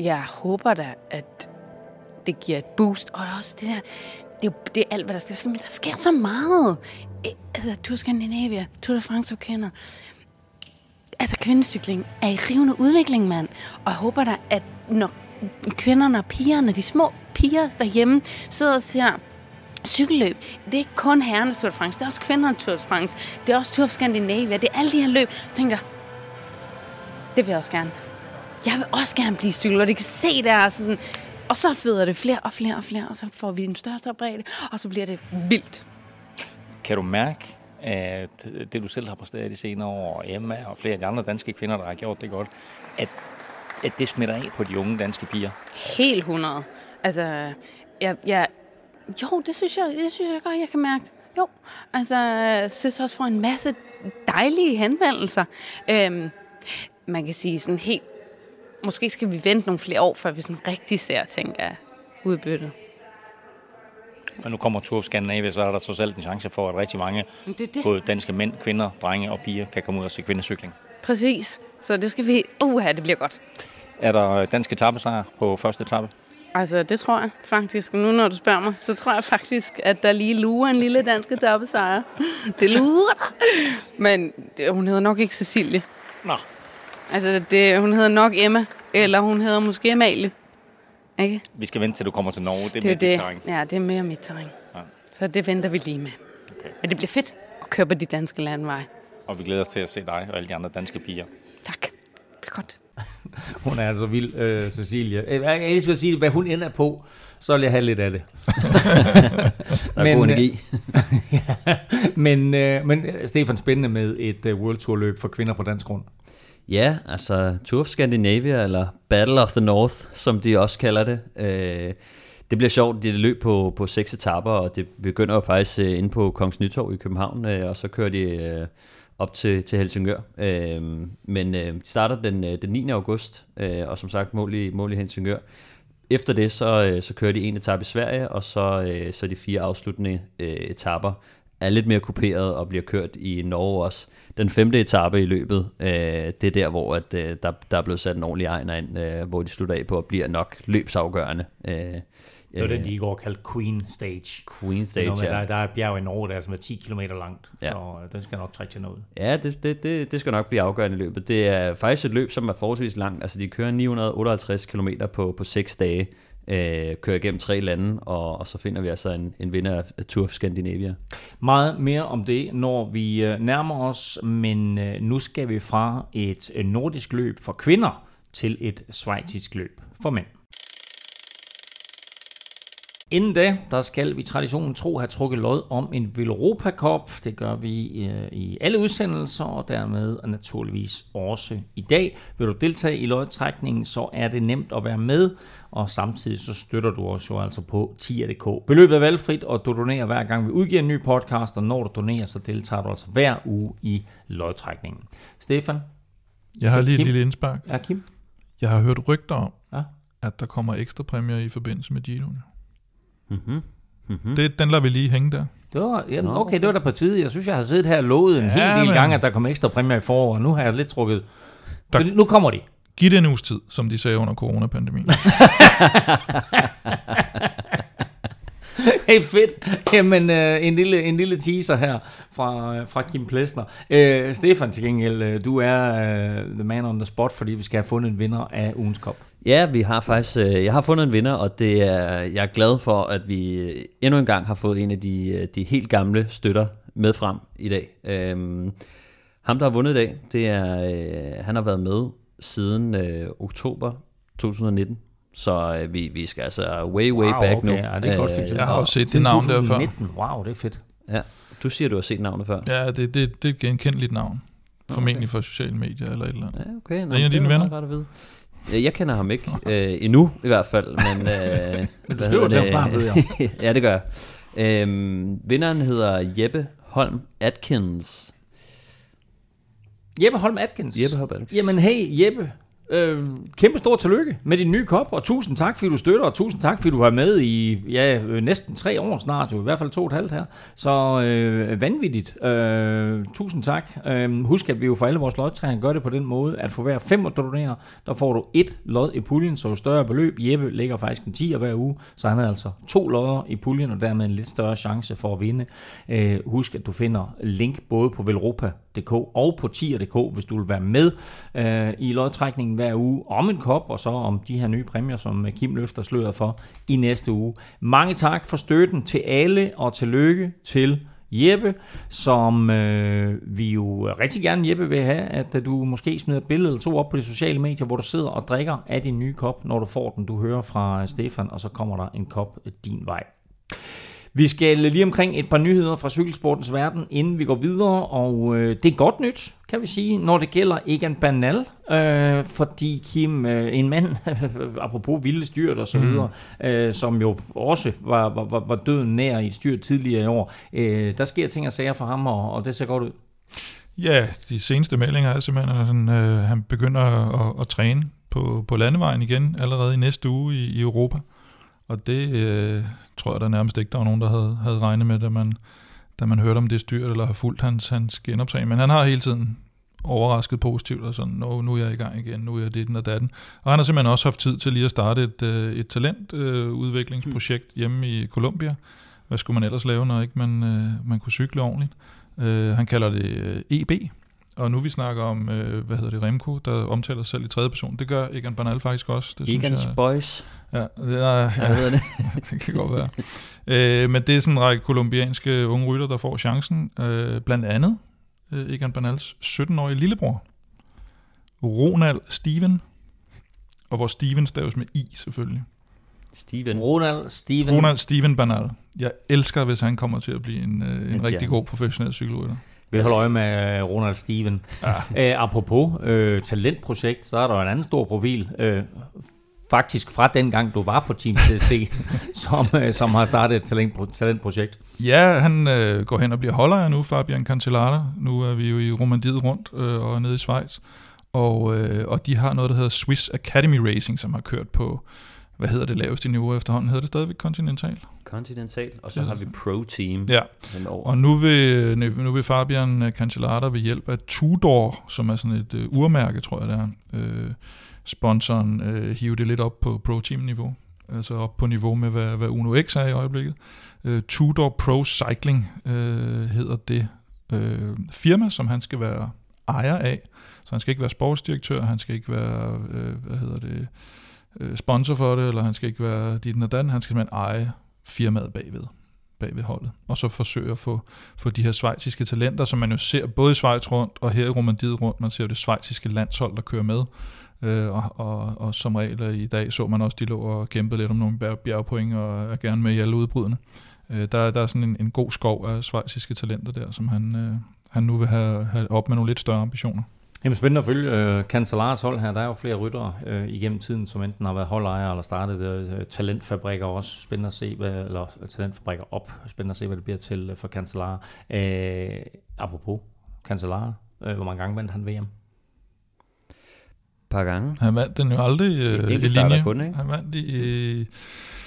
Jeg håber da, at det giver et boost. Og også det der, det det er alt, hvad der sker. Sådan, Der sker så meget. E, altså, Altså, Tour Scandinavia, Tour de France, du kender. Altså, kvindecykling er i rivende udvikling, mand. Og jeg håber da, at når kvinderne og pigerne, de små piger derhjemme, sidder og ser cykelløb. Det er ikke kun herrerne Tour de France, det er også kvinderne Tour de France. Det er også Tour de Scandinavia. Det er alle de her løb. Jeg tænker, det vil jeg også gerne. Jeg vil også gerne blive cykler, og de kan se der sådan. Og så føder det flere og flere og flere, og så får vi en større og større bredde, og så bliver det vildt. Kan du mærke, at det du selv har præsteret de senere år, og Emma og flere af de andre danske kvinder, der har gjort det godt, at, at det smitter af på de unge danske piger? Helt 100. Altså, jeg, jeg, jo, det synes, jeg, det synes jeg godt, jeg kan mærke. Jo, altså, jeg synes også for en masse dejlige henvendelser. Øhm, man kan sige sådan helt, måske skal vi vente nogle flere år, før vi sådan rigtig ser, tænker jeg, udbyttet. Men nu kommer Tour of Scandinavia, så er der trods alt en chance for, at rigtig mange, det det. både danske mænd, kvinder, drenge og piger, kan komme ud og se kvindecykling. Præcis. Så det skal vi... Uha, det bliver godt. Er der danske etappesejr på første etape? Altså, det tror jeg faktisk. Nu når du spørger mig, så tror jeg faktisk, at der lige lurer en lille dansk etappesejr. Det lurer. Men hun hedder nok ikke Cecilie. Nå. Altså, det, hun hedder nok Emma. Eller hun hedder måske Amalie. Ikke? Vi skal vente til du kommer til Norge. Det er, Det er det det. terræn. Ja, det er mere mit terræn. Ja. Så det venter vi lige med. Okay. Men det bliver fedt at køre på de danske landveje. Og vi glæder os til at se dig og alle de andre danske piger. Tak. Det bliver godt. Hun er altså vild, øh, Cecilie. Øh, Jeg elsker at sige, hvad hun ender på, så vil jeg have lidt af det. Der er Men, god øh, energi. ja, men, øh, men øh, Stefan, spændende med et uh, World Tour løb for kvinder på dansk grund. Ja, altså Tour of Scandinavia, eller Battle of the North, som de også kalder det. Øh, det bliver sjovt, det er løb på, på seks etaper, og det begynder jo faktisk øh, inde på Kongens Nytorv i København, øh, og så kører de øh, op til, til Helsingør. Øh, men øh, de starter den, øh, den 9. august, øh, og som sagt mål i, mål i Helsingør. Efter det, så, øh, så kører de en etape i Sverige, og så, øh, så de fire afsluttende øh, etapper er lidt mere kuperet og bliver kørt i Norge også. Den femte etape i løbet, øh, det er der, hvor at, øh, der, der er blevet sat en ordentlig egner ind, øh, hvor de slutter af på at bliver nok løbsafgørende. Øh, Det var den, de i går kaldte Queen Stage. Queen Stage, der, ja. der er et bjerg i Norge, der er, som er 10 km langt, Ja. ja. så øh, den skal nok trække til noget. Ja, det, det, det, det skal nok blive afgørende i løbet. Det er faktisk et løb, som er forholdsvis langt. Altså, de kører 958 km på, på 6 dage, øh, kører igennem tre lande, og, og så finder vi altså en, en vinder af Tour of Scandinavia. Meget mere om det, når vi øh, nærmer os, men øh, nu skal vi fra et øh, nordisk løb for kvinder til et svejtisk løb for mænd. Inden da, der skal vi traditionen tro have trukket lod om en Veloropa Cup. Det gør vi øh, i alle udsendelser, og dermed naturligvis også i dag. Vil du deltage i lodtrækningen, så er det nemt at være med, og samtidig så støtter du os jo altså på tier.dk. Beløbet er valgfrit, og du donerer hver gang vi udgiver en ny podcast, og når du donerer, så deltager du altså hver uge i lodtrækningen. Stefan? Jeg har lige et Kim? lille indspark. Ja, Kim? Jeg har hørt rygter om, Ja. at der kommer ekstra præmier i forbindelse med Giroen. Mm-hmm. Mm-hmm. Det, den lader vi lige hænge der. Det var, jamen, okay, det var da på tide. Jeg synes, jeg har siddet her og lovet en Ja, hel del men- gange, at der kommer ekstra præmier i foråret. Nu har jeg lidt trukket... Der- Så nu kommer de. Giv det en uges tid, som de sagde under coronapandemien. Hey, fedt. Jamen, øh, en, lille, en lille teaser her fra, øh, fra Kim Plesner. Øh, Stefan, til gengæld, øh, du er øh, the man on the spot, fordi vi skal have fundet en vinder af ugens kop. Ja, vi har faktisk, øh, jeg har fundet en vinder, og det er, jeg er glad for, at vi øh, endnu en gang har fået en af de, de helt gamle støtter med frem i dag. Øhm, ham, der har vundet i dag, det er, øh, han har været med siden øh, oktober 2019. Så øh, vi, vi skal altså way, way Wow, back okay, nu. ja, det er godt stykke tid. Jeg har også set det navn der før. 2019. Wow, det er fedt. Ja, du siger, du har set navnet før. Ja, det, det, det er et genkendeligt navn. Formentlig fra sociale medier eller et eller andet. Ja, okay. Nå, en af dine venner? Godt at vide. Jeg kender ham ikke øh, endnu i hvert fald, men... Øh, Men du skriver til ham snart, ved jeg. ja, det gør jeg. Øhm, vinderen hedder Jeppe Holm Atkins. Jeppe Holm Atkins. Jeppe Holm Atkins. Jamen, hey Jeppe. Øh, kæmpe stor tillykke med din nye kop, og tusind tak, fordi du støtter, og tusind tak, fordi du var med i ja, øh, næsten tre år snart, jo i hvert fald to og et halvt her. Så øh, vanvittigt. Øh, tusind tak. Øh, husk, at vi jo for alle vores lodtræninger gør det på den måde, at for hver fem, du donerer, der får du et lod i puljen, så jo større beløb. Jeppe ligger faktisk en 10 hver uge, så han har altså to lodder i puljen, og dermed en lidt større chance for at vinde. Øh, husk, at du finder link både på Velropa tier.dk og på tier.dk, hvis du vil være med øh, i lodtrækningen hver uge om en kop, og så om de her nye præmier, som øh, Kim løfter sløret for i næste uge. Mange tak for støtten til alle, og tillykke til Jeppe, som øh, vi jo rigtig gerne, Jeppe, vil have, at øh, du måske smider et billede eller to op på de sociale medier, hvor du sidder og drikker af din nye kop, når du får den, du hører fra øh, Stefan, og så kommer der en kop din vej. Vi skal lige omkring et par nyheder fra cykelsportens verden, inden vi går videre, og øh, det er godt nyt, kan vi sige, når det gælder Egan Bernal, øh, fordi Kim, øh, en mand, apropos vilde styrt og så videre, øh, som jo også var, var, var, var døden nær i et styrt tidligere i år, øh, der sker ting og sager for ham, og, og det ser godt ud. Ja, de seneste meldinger er simpelthen, at han, øh, han begynder at, at, at træne på, på landevejen igen allerede i næste uge i, i Europa. Og det øh, tror jeg der nærmest ikke, der var nogen, der havde, havde regnet med, da man, da man hørte om det styrt, eller har fulgt hans, hans genoptræning. Men han har hele tiden overrasket positivt, og sådan, nu, nu er jeg i gang igen, nu er jeg det, og datten. Og han har simpelthen også haft tid til lige at starte et, øh, et talentudviklingsprojekt øh, hjemme i Colombia. Hvad skulle man ellers lave, når ikke man, øh, man kunne cykle ordentligt? Øh, han kalder det øh, EB, og nu vi snakker om, øh, hvad hedder det, Remco, der omtaler sig selv i tredje person. Det gør Egan Bernal faktisk også. Det Egans synes jeg, Boys. ja, det, er, Hvad ja, hedder det? det kan godt være. Øh, men det er sådan en række kolumbianske unge rytter, der får chancen. Øh, blandt andet øh, Egan Bernals 17-årige lillebror, Ronald Steven. Og hvor Steven staves med I selvfølgelig. Steven. Ronald, Steven, Ronald Steven Bernal. Jeg elsker, hvis han kommer til at blive en, øh, en rigtig god professionel cykelrytter. Vi holder øje med øh, Ronald Steven. Ja. Æ, apropos øh, talentprojekt, så er der jo en anden stor profil, øh, faktisk fra den gang, du var på Team CC, som, øh, som har startet et talent, talentprojekt. Ja, han øh, går hen og bliver holder nu, Fabian Cancellara. Nu er vi jo i Romandiet rundt øh, og nede i Schweiz. Og, øh, og de har noget, der hedder Swiss Academy Racing, som har kørt på hvad hedder det laveste niveau efterhånden? Hedder det stadigvæk Continental? Continental, og så har vi Pro Team Ja, og nu vil, nu vil Fabian Cancellara ved hjælp af Tudor, som er sådan et øh, urmærke, tror jeg det er, øh, sponsoren, øh, hive det lidt op på Pro Team niveau. Altså op på niveau med, hvad, hvad Uno X er i øjeblikket. Øh, Tudor Pro Cycling øh, hedder det øh, firma, som han skal være ejer af. Så han skal ikke være sportsdirektør, han skal ikke være, øh, hvad hedder det, øh, Øh, sponsor for det, eller han skal ikke være dit og dan, han skal simpelthen eje firmaet bagved, bagved holdet. Og så forsøge at få, få de her svejsiske talenter, som man jo ser både i Schweiz rundt og her i Romandiet rundt, man ser jo det svejsiske landshold, der kører med. Øh, og, og, og som regel i dag så man også, de lå og kæmpede lidt om nogle bjergpoint og er gerne med i alle udbrydende. Øh, der, der er sådan en, en god skov af svejsiske talenter der, som han, øh, han nu vil have, have op med nogle lidt større ambitioner. Jamen spændende at følge øh, Cancelars hold her. Der er jo flere ryttere øh, igennem tiden, som enten har været holdejere eller startet øh, talentfabrikker også. Spændende at se, hvad, eller talentfabrikker op. Spændende at se, hvad det bliver til øh, for Cancellara. Øh, apropos Cancellara, øh, hvor mange gange vandt han VM? Par gange. Han vandt den jo aldrig øh, i linje. kun, ikke? Han vandt i...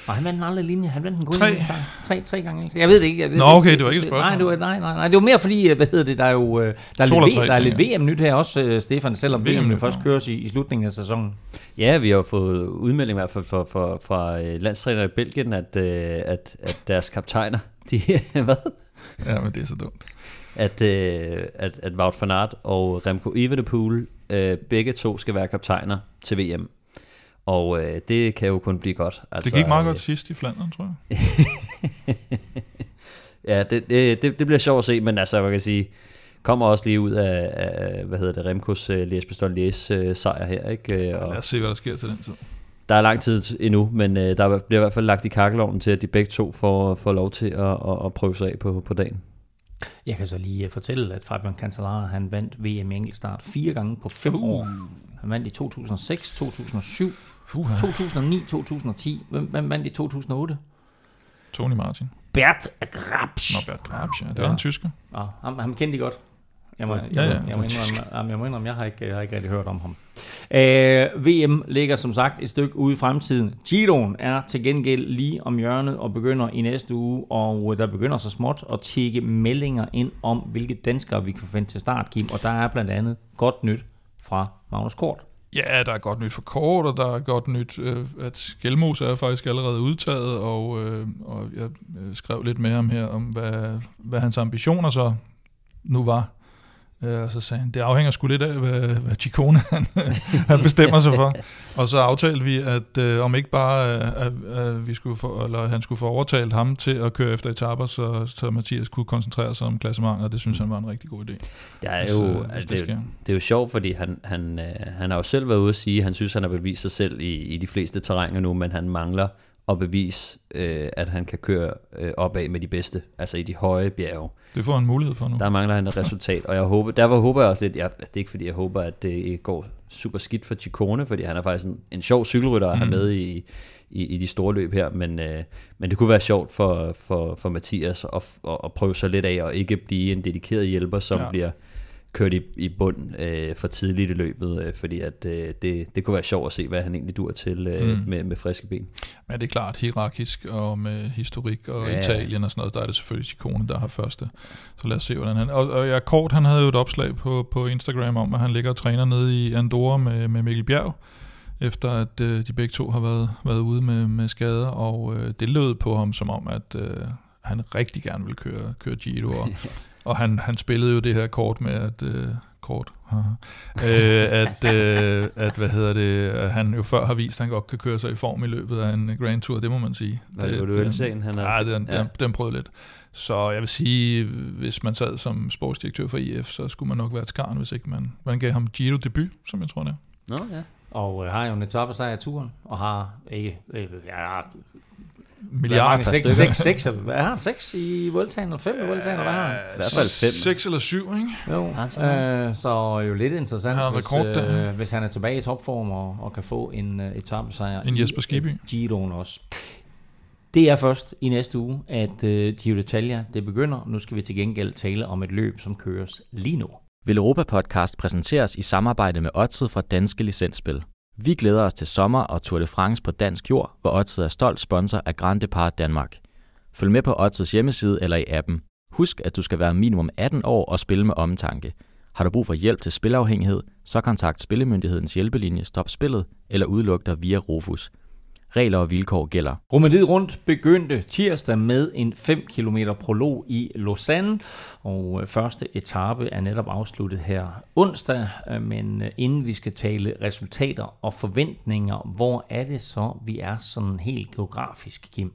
Og han vandt den aldrig i linje. Han vandt den kun Tre. Tre, tre gange. ikke? Jeg ved det ikke. Jeg ved Nå, det okay, det var ikke et spørgsmål. Nej, det var, nej, nej, nej. Det var mere fordi, øh, hvad hedder det, der er jo øh, der er lidt, v, tre der er lidt VM-nyt her også, øh, Stefan, selvom VM VM først køres i, i slutningen af sæsonen. Ja, vi har fået udmelding i hvert fald fra, fra, fra øh, landstræner i Belgien, at, øh, at, at deres kaptajner, de, hvad? Ja, men det er så dumt. At, øh, at, at Wout van Aert og Remco Evenepoel, øh, begge to skal være kaptajner til VM. Og øh, det kan jo kun blive godt. Altså, Det gik meget øh, godt sidst i Flandern, tror jeg. Ja, det, det, det, bliver sjovt at se, men altså, man kan sige, kommer også lige ud af, af hvad hedder det, Remkos uh, Lies Bastogne Lies uh, sejr her, ikke? Øh, Lad Og os se, hvad der sker til den tid. der er lang tid endnu, men uh, der bliver i hvert fald lagt i kakkelovnen til, at de begge to får, får lov til at, at, at prøve sig af på, på dagen. Jeg kan så lige øh, fortælle, at Fabian Cancellara, han vandt VM i enkeltstart fire gange på fem Uh. år. Han vandt i 2006, 2007, Puha. 2009, 2010. Hvem, hvem vandt i 2008? Tony Martin. Bert Grabsch. Nå, Bert Grabsch, ja. Det var Ja. en tysker. Ja, ham, ham kendte de godt. Jeg må, jeg, Ja, ja, jeg, må indrømme, jamen, jeg må indrømme, jeg har ikke, jeg har ikke rigtig hørt om ham. Øh, VM ligger som sagt et stykke ude i fremtiden. Giroen er til gengæld lige om hjørnet og begynder i næste uge, og der begynder så småt at tjekke meldinger ind om, hvilke danskere vi kan forvente til start, Kim. Og der er blandt andet godt nyt fra Magnus Kort. Ja, der er godt nyt for kort, og der er godt nyt, øh, at Skelmos er faktisk allerede udtaget, og, øh, og jeg øh, skrev lidt med ham her om, hvad, hvad hans ambitioner så nu var. Øh, og så sagde han, det afhænger sgu lidt af, hvad, hvad Chikone han, han bestemmer sig for. Og så aftalte vi, at øh, om ikke bare øh, at, at vi skulle få, eller han skulle få overtalt ham til at køre efter etaper, så, så Mathias kunne koncentrere sig om klassementer, og det synes han var en rigtig god idé. Der er Hvis, jo, øh, hvis altså, det det, er jo- det er jo sjovt, fordi han, han, øh, han har jo selv været ude at sige, at han synes, han har bevist sig selv i, i de fleste terrænger nu, men han mangler at bevise, øh, at han kan køre øh, opad med de bedste, altså i de høje bjerge. Det får han mulighed for nu. Der mangler han et resultat, og jeg håber, derfor håber jeg også lidt, jeg, det er ikke fordi, jeg håber, at det går super skidt for Ciccone, fordi han er faktisk en, en sjov cykelrytter at have Mm. med i, i, i de store løb her, men, øh, men det kunne være sjovt for, for, for Mathias at, at, at prøve sig lidt af, og ikke blive en dedikeret hjælper, som ja. bliver kørt i, i bund øh, for tidligt i løbet, øh, fordi at, øh, det, det kunne være sjovt at se, hvad han egentlig dur til øh, Mm. med, med friske ben. Men det er klart, hierarkisk og med historik og ja. Italien og sådan noget, der er det selvfølgelig Ciccone, der har første. Så lad os se, hvordan han... Og, og ja, Kort, han havde jo et opslag på, på Instagram om, at han ligger og træner nede i Andorra med, med Mikkel Bjerg, efter at øh, de begge to har været, været ude med, med skader, og øh, det lød på ham som om, at øh, han rigtig gerne vil køre, køre Giro, og, og han, han spillede jo det her kort med, at... Øh, kort. øh, at, øh, at, hvad hedder det, at han jo før har vist, at han godt kan køre sig i form i løbet af en Grand Tour, det må man sige. Var det, var det ølsagen, han Ja, den, Ja. den, den prøvede lidt. Så jeg vil sige, hvis man sad som sportsdirektør for IF, så skulle man nok være et skarn, hvis ikke man, man gav ham Giro debut, som jeg tror det er. Nå, ja. Og øh, har jo en etappe sejr i turen, og har ikke... Øh, ja, Milliarder. Seks, seks, seks, eller hvad har han? Seks i Vueltaen, eller fem i Vueltaen, eller hvad har han? I hvert fald fem. 6 eller 7, ikke? Jo, øh, så jo lidt interessant, Han har hvis, øh, hvis han er tilbage i topform og, og kan få en uh, etappesejr. En i, Jesper Skibby. øh, Giroen også. Det er først i næste uge, at uh, Giro d'Italia det begynder. Nu skal vi til gengæld tale om et løb, som køres lige nu. Vil Europa Podcast præsenteres i samarbejde med Odset fra Danske Licensspil. Vi glæder os til sommer og Tour de France på dansk jord, hvor Odset er stolt sponsor af Grand Depart Danmark. Følg med på Odsets hjemmeside eller i appen. Husk, at du skal være minimum 18 år og spille med omtanke. Har du brug for hjælp til spilafhængighed, så kontakt Spillemyndighedens hjælpelinje Stop Spillet eller udluk dig via Rufus. Regler og vilkår gælder. Romadiet rundt begyndte tirsdag med en 5 km prolog i Lausanne, og øh, første etape er netop afsluttet her onsdag, øh, men øh, inden vi skal tale resultater og forventninger, hvor er det så, vi er sådan helt geografisk, Kim?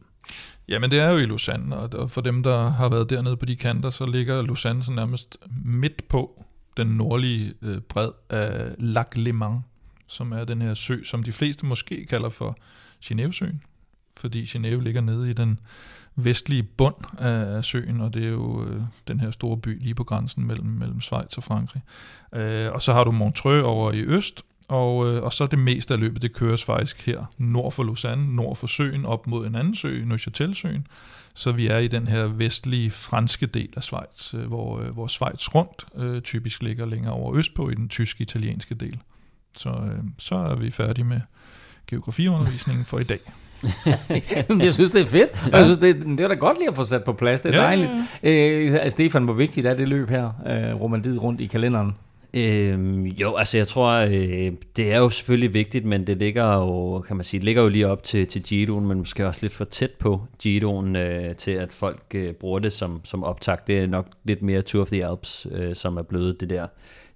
Jamen det er jo i Lausanne, og for dem, der har været dernede på de kanter, så ligger Lausanne så nærmest midt på den nordlige bred af Lac Le Mans, som er den her sø, som de fleste måske kalder for Genèvesøen, fordi Genève ligger nede i den vestlige bund af søen, og det er jo øh, den her store by lige på grænsen mellem, mellem Schweiz og Frankrig. Øh, og så har du Montreux over i øst, og, øh, og så det meste af løbet, det køres faktisk her nord for Lausanne, nord for søen, op mod en anden sø, Neuchâtel-søen. Så vi er i den her vestlige franske del af Schweiz, øh, hvor, øh, hvor Schweiz rundt øh, typisk ligger længere over østpå i den tyske-italienske del. Så, øh, så er vi færdige med, geografiundervisningen for i dag. jeg synes, det er fedt. Ja. Jeg synes, det, er, det er da godt lige at få sat på plads. Det er ja, dejligt. Ja, ja. Øh, Stefan, hvor vigtigt er det løb her, øh, romandiet rundt i kalenderen? Øhm, jo, altså jeg tror, øh, det er jo selvfølgelig vigtigt, men det ligger jo, kan man sige, ligger jo lige op til, til Giroen, men måske også lidt for tæt på Giroen, øh, til at folk øh, bruger det som, som optag. Det er nok lidt mere Tour of the Alps, øh, som er blevet det der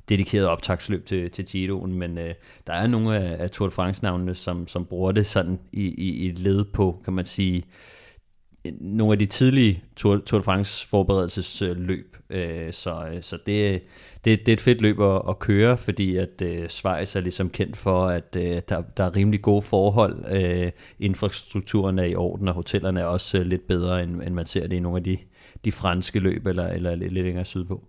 dedikeret optagsløb til, til Giroen, men øh, der er nogle af, af Tour de France-navnene, som, som bruger det sådan i, i, i et led på, kan man sige, nogle af de tidlige Tour, Tour de France forberedelsesløb. Øh, så øh, så det, det, det er et fedt løb at, at køre, fordi at øh, Schweiz er ligesom kendt for, at øh, der, der er rimelig gode forhold. Øh, infrastrukturen er i orden, og hotellerne er også øh, lidt bedre, end, end man ser det i nogle af de, de franske løb, eller, eller lidt længere sydpå.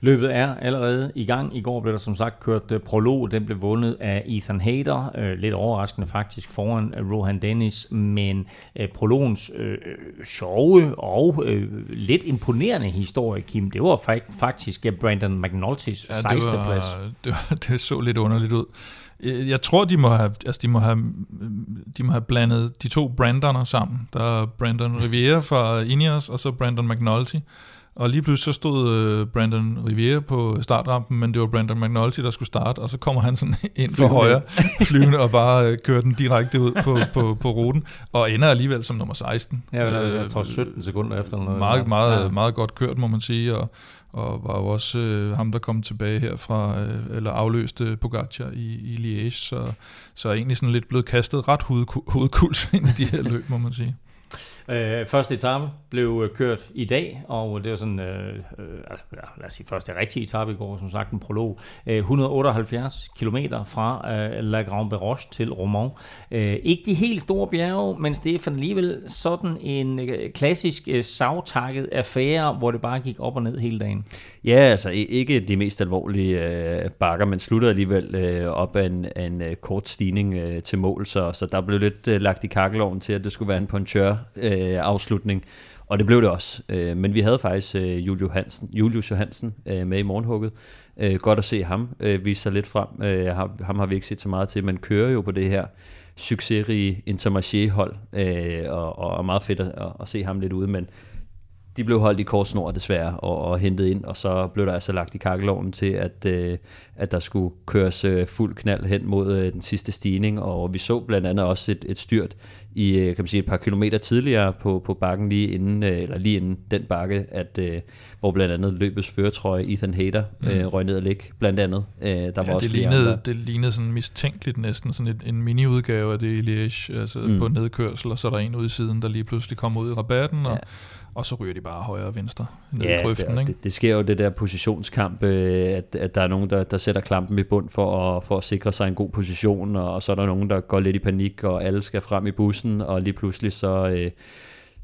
Løbet er allerede i gang. I går blev der som sagt kørt uh, prolog. Den blev vundet af Ethan Hader. Uh, lidt overraskende faktisk foran uh, Rohan Dennis. Men prologens uh, sjove og uh, lidt imponerende historie, Kim, det var faktisk Brandon McNulty's ja, 16. Var, plads. Det, var, det så lidt underligt ud. Jeg tror, de må have, altså de må have, de må have blandet de to Brandoner sammen. Der er Brandon Riviera fra Ineos, og så Brandon McNulty. Og lige pludselig så stod øh, Brandon Riviera på startrampen, men det var Brandon McNulty, der skulle starte, og så kommer han sådan ind for højre flyvende og bare øh, kører den direkte ud på, på, på ruten, og ender alligevel som nummer 16. Ja, øh, jeg tror 17 sekunder efter. Eller noget. Meget, meget, ja. meget godt kørt, må man sige, og, og var jo også øh, ham, der kom tilbage her fra, øh, eller afløste Pogacar i, i Liège, så, så er egentlig sådan lidt blevet kastet ret hovedkuls ind i de her løb, må man sige. Øh, første etape blev øh, kørt i dag, og det var sådan, øh, øh, altså, lad os sige første rigtige etape i går, som sagt en prolog. Øh, 178 km fra øh, La Grande Beroche til Romont. Øh, ikke de helt store bjerge, men Stefan alligevel sådan en øh, klassisk øh, savtakket affære, hvor det bare gik op og ned hele dagen. Ja, altså ikke de mest alvorlige øh, bakker, men sluttede alligevel øh, op af en, en øh, kort stigning øh, til mål, så, så der blev lidt øh, lagt i kakkeloven til, at det skulle være en puncheur. øh, Øh, afslutning, og det blev det også. Øh, men vi havde faktisk øh, Julius, Hansen, Julius Johansen øh, med i morgenhugget. Øh, godt at se ham øh, vise sig lidt frem. Øh, ham, ham har vi ikke set så meget til, men kører jo på det her succesrige Intermarché-hold, øh, og, og meget fedt at, at se ham lidt ude, men de blev holdt i kort snor desværre og, og hentet ind, og så blev der altså lagt i kakkeloven til, at, øh, at der skulle køres øh, fuld knald hen mod øh, den sidste stigning, og vi så blandt andet også et, et styrt i øh, kan man sige, et par kilometer tidligere på, på bakken lige inden, øh, eller lige inden den bakke, at, øh, hvor blandt andet løbets føretrøje Ethan Hader mm. øh, røg ned og ligge, blandt andet. Øh, der ja, var også det, lignede, det lignede sådan mistænkeligt næsten, sådan et, en mini-udgave af det i Liège, altså mm. på nedkørsel, og så er der en ude i siden, der lige pludselig kommer ud i rabatten, og ja og så ryger de bare højre og venstre ned ja, i grøften. Det, ikke? Det, det sker jo det der positionskamp, øh, at, at der er nogen, der, der sætter klampen i bund for at, for at sikre sig en god position, og, og så er der nogen, der går lidt i panik, og alle skal frem i bussen, og lige pludselig så... Øh,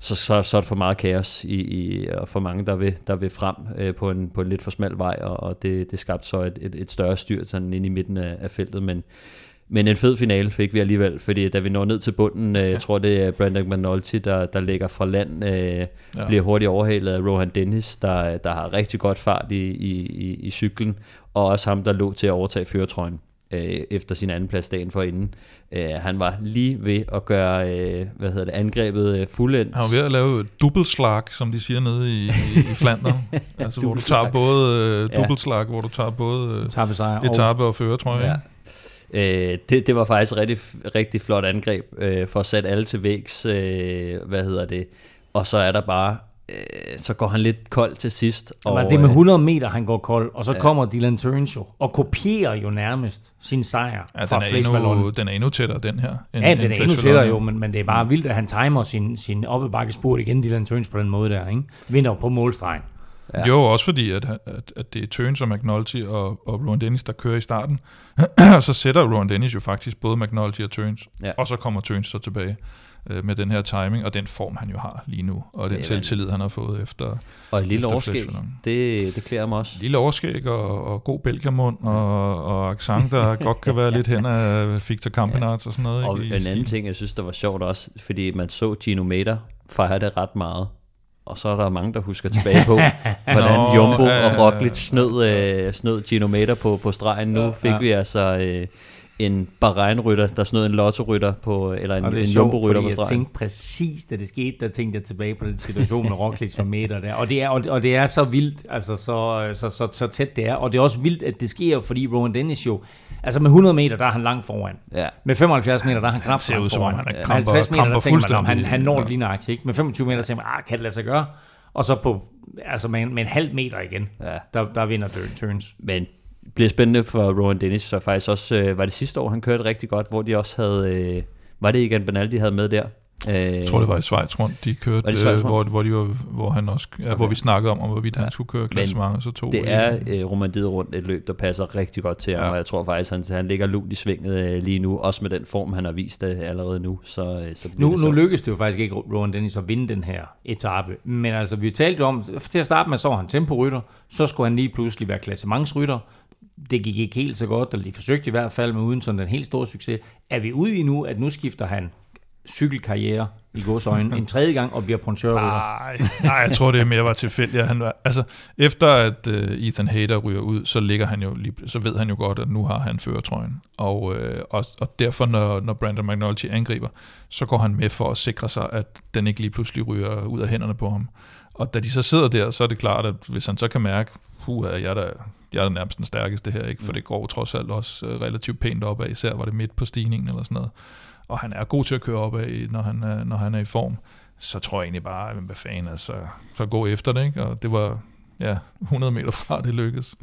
så, så, så er det for meget kaos i, i, og for mange, der vil, der vil frem øh, på, en, på en lidt for smal vej, og, og det, det skabte så et, et, et større styr sådan ind i midten af, af feltet, men, men en fed finale fik vi alligevel, fordi da vi når ned til bunden, øh, jeg tror det er Brandon McNulty, der, der ligger fra land, øh, ja. bliver hurtigt overhalet af Rohan Dennis, der, der har rigtig godt fart i, i, i, i cyklen, og også ham, der lå til at overtage føretrøjen. øh, efter sin anden plads dagen for inden. Øh, han var lige ved at gøre øh, hvad hedder det, angrebet øh, fuldendt. Han var ved at lave et dobbeltslag, som de siger nede i, i, i Flandern. altså, hvor du tager både øh, dobbeltslag, ja. hvor du tager både øh, etape og fører, tror jeg. Ja. Øh, det, det var faktisk rigtig, rigtig flot angreb øh, for at sætte alle til vægs. Øh, hvad hedder det? Og så er der bare øh, så går han lidt kold til sidst. Og, altså det er med 100 meter, han går kold, og så ja. kommer Dylan Turns jo, og kopierer jo nærmest sin sejr ja, fra den endnu, den er endnu tættere, den her. End, ja, den er endnu tættere jo, men, men det er bare vildt, at han timer sin, sin oppebakkespurt igen, Dylan Turns på den måde der, ikke? Vinder på målstregen. Ja. Jo, også fordi, at, at, at det er Turns og McNulty og, og Rowan Dennis, der kører i starten. så sætter Rowan Dennis jo faktisk både McNulty og Turns, ja. og så kommer Turns så tilbage øh, med den her timing, og den form, han jo har lige nu, og den selvtillid, han har fået efter Og et lille overskæg, det, det klæder mig også. Lille overskæg og, og god belgiamund, og, og accent, der godt kan være lidt hen af Victor Campenarts ja. og sådan noget. Og ikke, en anden ting, jeg synes, der var sjovt også, fordi man så Gino Mater fejre det ret meget, og så er der mange, der husker tilbage på, hvordan Nå, Jumbo og Roglic snød, øh, snød Gino Mater på, på stregen. Nu fik ja. vi altså... Øh, en Bahrein-rytter, der snød en Lotto-rytter på, eller en, en Jumbo-rytter på stregen. Jeg tænkte præcis, da det skete, der tænkte jeg tilbage på den situation med Roglic og meter der. Og det er, og det er så vildt, altså så, så, så, så tæt det er. Og det er også vildt, at det sker, fordi Rowan Dennis jo, altså med 100 meter, der er han langt foran. Ja. Med 75 meter, der er han knap ser ud, foran. han er kramper, 50 meter, der tænker man, han, han når det lige nøjagtigt. Ikke? Med 25 meter, tænker man, ah, kan det lade sig gøre? Og så på, altså med, med en halv meter igen, ja. der, der vinder Turns. Men bliver spændende for Rowan Dennis, så faktisk også, øh, var det sidste år, han kørte rigtig godt, hvor de også havde, øh, var det igen Bernal, de havde med der? Jeg tror, det var i Schweiz rundt, de kørte, det øh, hvor, hvor, de var, hvor, han også, ja, okay. hvor vi snakkede om, om hvorvidt ja. han skulle køre klassement, så tog Det er øh, Romandiet rundt et løb, der passer rigtig godt til ham, ja. og jeg tror faktisk, han, han ligger lunt i svinget øh, lige nu, også med den form, han har vist øh, allerede nu. Så, øh, så nu, det så. nu lykkedes det jo faktisk ikke Rowan Dennis at vinde den her etape, men altså vi talte om, til at starte med så var han temporytter, så skulle han lige pludselig være klassementsrytter, det gik ikke helt så godt, eller de forsøgte i hvert fald, men uden sådan en helt stor succes. Er vi ude i nu, at nu skifter han cykelkarriere i godsøjne en tredje gang og bliver pontørrytter? Nej, nej, jeg tror det er mere var tilfældigt. Han var, altså, efter at uh, Ethan Hader ryger ud, så ligger han jo lige, så ved han jo godt, at nu har han føretrøjen. Og, uh, og, og derfor, når, når Brandon McNulty angriber, så går han med for at sikre sig, at den ikke lige pludselig ryger ud af hænderne på ham. Og da de så sidder der, så er det klart, at hvis han så kan mærke, puh, jeg er der, jeg er nærmest den stærkeste her, ikke? for mm. det går trods alt også uh, relativt pænt opad, især var det midt på stigningen eller sådan noget. Og han er god til at køre opad, når han er, når han er i form. Så tror jeg egentlig bare, hvad fanden, altså, så gå efter det, ikke? Og det var, ja, 100 meter fra, det lykkedes.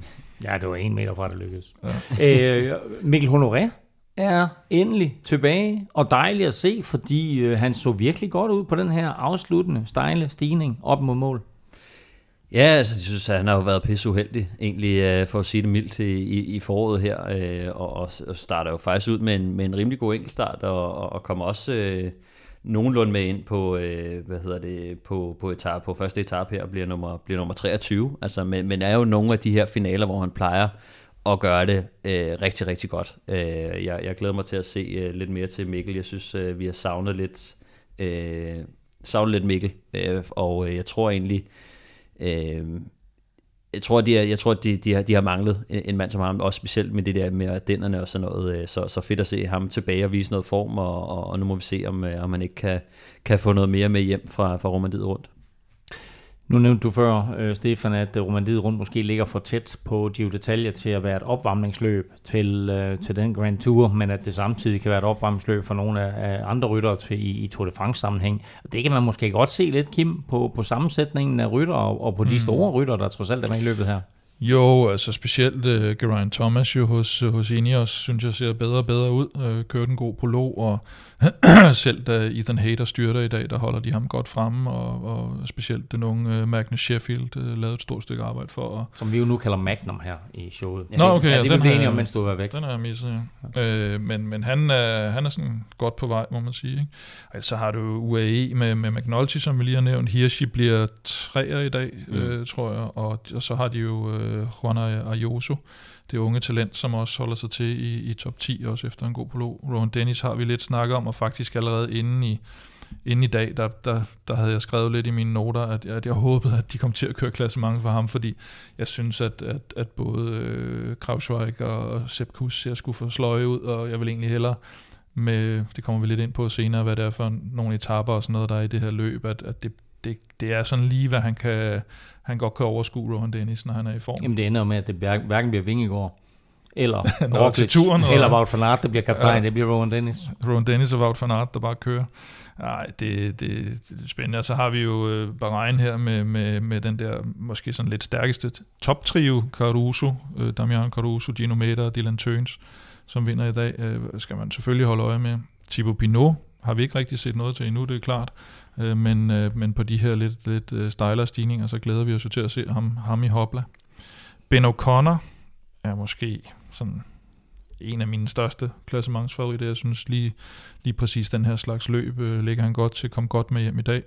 Ja, det var en meter fra, det lykkedes. Ja. øh, Mikkel Honoré er endelig tilbage, og dejligt at se, fordi øh, han så virkelig godt ud på den her afsluttende, stejle stigning op mod mål. Ja, altså, jeg synes, at han har jo været pisse uheldig, egentlig, øh, for at sige det mildt, i, i foråret her, øh, og, og starter jo faktisk ud med en, med en rimelig god enkeltstart, og, og kommer også øh, nogenlunde med ind på, øh, hvad hedder det, på, på, etab, på første etape her, og bliver nummer, bliver nummer 23, altså, men, men er jo nogle af de her finaler, hvor han plejer at gøre det øh, rigtig, rigtig godt. Øh, jeg, jeg glæder mig til at se øh, lidt mere til Mikkel. Jeg synes, øh, vi har savnet lidt, øh, savnet lidt Mikkel, øh, og øh, jeg tror egentlig, Øh, Øh, jeg tror, de, er, jeg tror de, de, har, de har manglet en mand som ham, også specielt med det der med dænderne og sådan noget. Øh, så, så fedt at se ham tilbage og vise noget form, og, og, og nu må vi se, om, øh, om man ikke kan, kan få noget mere med hjem fra, fra Romandiet rundt. Nu nævnte du før, øh, Stefan, at Romandiet rundt måske ligger for tæt på Giro Detalje til at være et opvarmningsløb til, øh, til den Grand Tour, men at det samtidig kan være et opvarmningsløb for nogle af, af andre ryttere til, i, i Tour de France sammenhæng. Det kan man måske godt se lidt, Kim, på, på sammensætningen af rytter og, og på de mm. store rytter, der trods alt er med i løbet her. Jo, altså specielt uh, Geraint Thomas jo hos, hos Ineos, synes jeg ser bedre og bedre ud. Uh, kørte en god prolog, og selv da Ethan Hader styrter i dag, der holder de ham godt fremme, og, og specielt den unge uh, Magnus Sheffield uh, lavede et stort stykke arbejde for. At... Som vi jo nu kalder Magnum her i showet. Nå, okay, ja, det den blev enige om, mens du var væk. Den er misset, ja. Uh, men men han, uh, han er sådan godt på vej, må man sige. Ikke? Altså, så har du UAE med, med McNulty, som vi lige har nævnt. Hirschi bliver træer i dag, mm. uh, tror jeg, og, og så har de jo uh, Juan Ayuso, det unge talent, som også holder sig til i, i top 10, også efter en god prolog. Rowan Dennis har vi lidt snakket om, og faktisk allerede inde i, inden i dag, der, der, der havde jeg skrevet lidt i mine noter, at, at jeg håbede, at de kom til at køre klassement for ham, fordi jeg synes, at, at, at både øh, Krausweig og Sepp Kuss ser skulle få sløje ud, og jeg vil egentlig hellere med, det kommer vi lidt ind på senere, hvad det er for nogle etaper og sådan noget, der er i det her løb, at, at det, det, det er sådan lige, hvad han kan, han godt kan overskue Rohan Dennis, når han er i form. Jamen det ender med, at det hverken bliver Vingegaard, eller Nå, til turen, og- eller Wout van Aert, der bliver kaptajn, Ja. det bliver Rowan Dennis. Rowan Dennis og Wout van Aert, der bare kører. Nej, det, det, det er spændende. Og så har vi jo øh, Bahrain her med, med, med den der måske sådan lidt stærkeste top-trio, Caruso, øh, Damian Caruso, Gino Meta og Dylan Tøns, som vinder i dag, øh, skal man selvfølgelig holde øje med. Thibaut Pinot har vi ikke rigtig set noget til endnu, det er klart. Øh, men, øh, men på de her lidt, lidt øh, stejlere stigninger, så glæder vi os jo til at se ham, ham i hopla. Ben O'Connor er måske sådan en af mine største klassementsfavoritter. Jeg synes lige, lige præcis den her slags løb øh, ligger han godt til, kom godt med hjem i dag.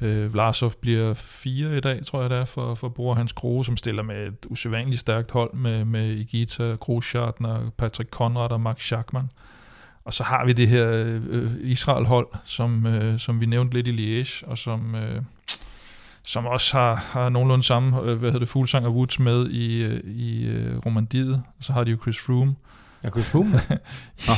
Øh, Vlasov bliver fire i dag, tror jeg det er, for, for bruger Hans Kroge, som stiller med et usædvanligt stærkt hold med, med Igita, Grosschartner, Patrick Conrad og Max Schachmann. Og så har vi det her øh, Israel-hold, som, øh, som vi nævnte lidt i Liège, og som, øh, som også har, har nogenlunde samme, øh, hvad hedder det, Fuglsang og Woods med i, øh, i øh, Romandiet. Og så har de jo Chris Froome, Jeg kunne svømme.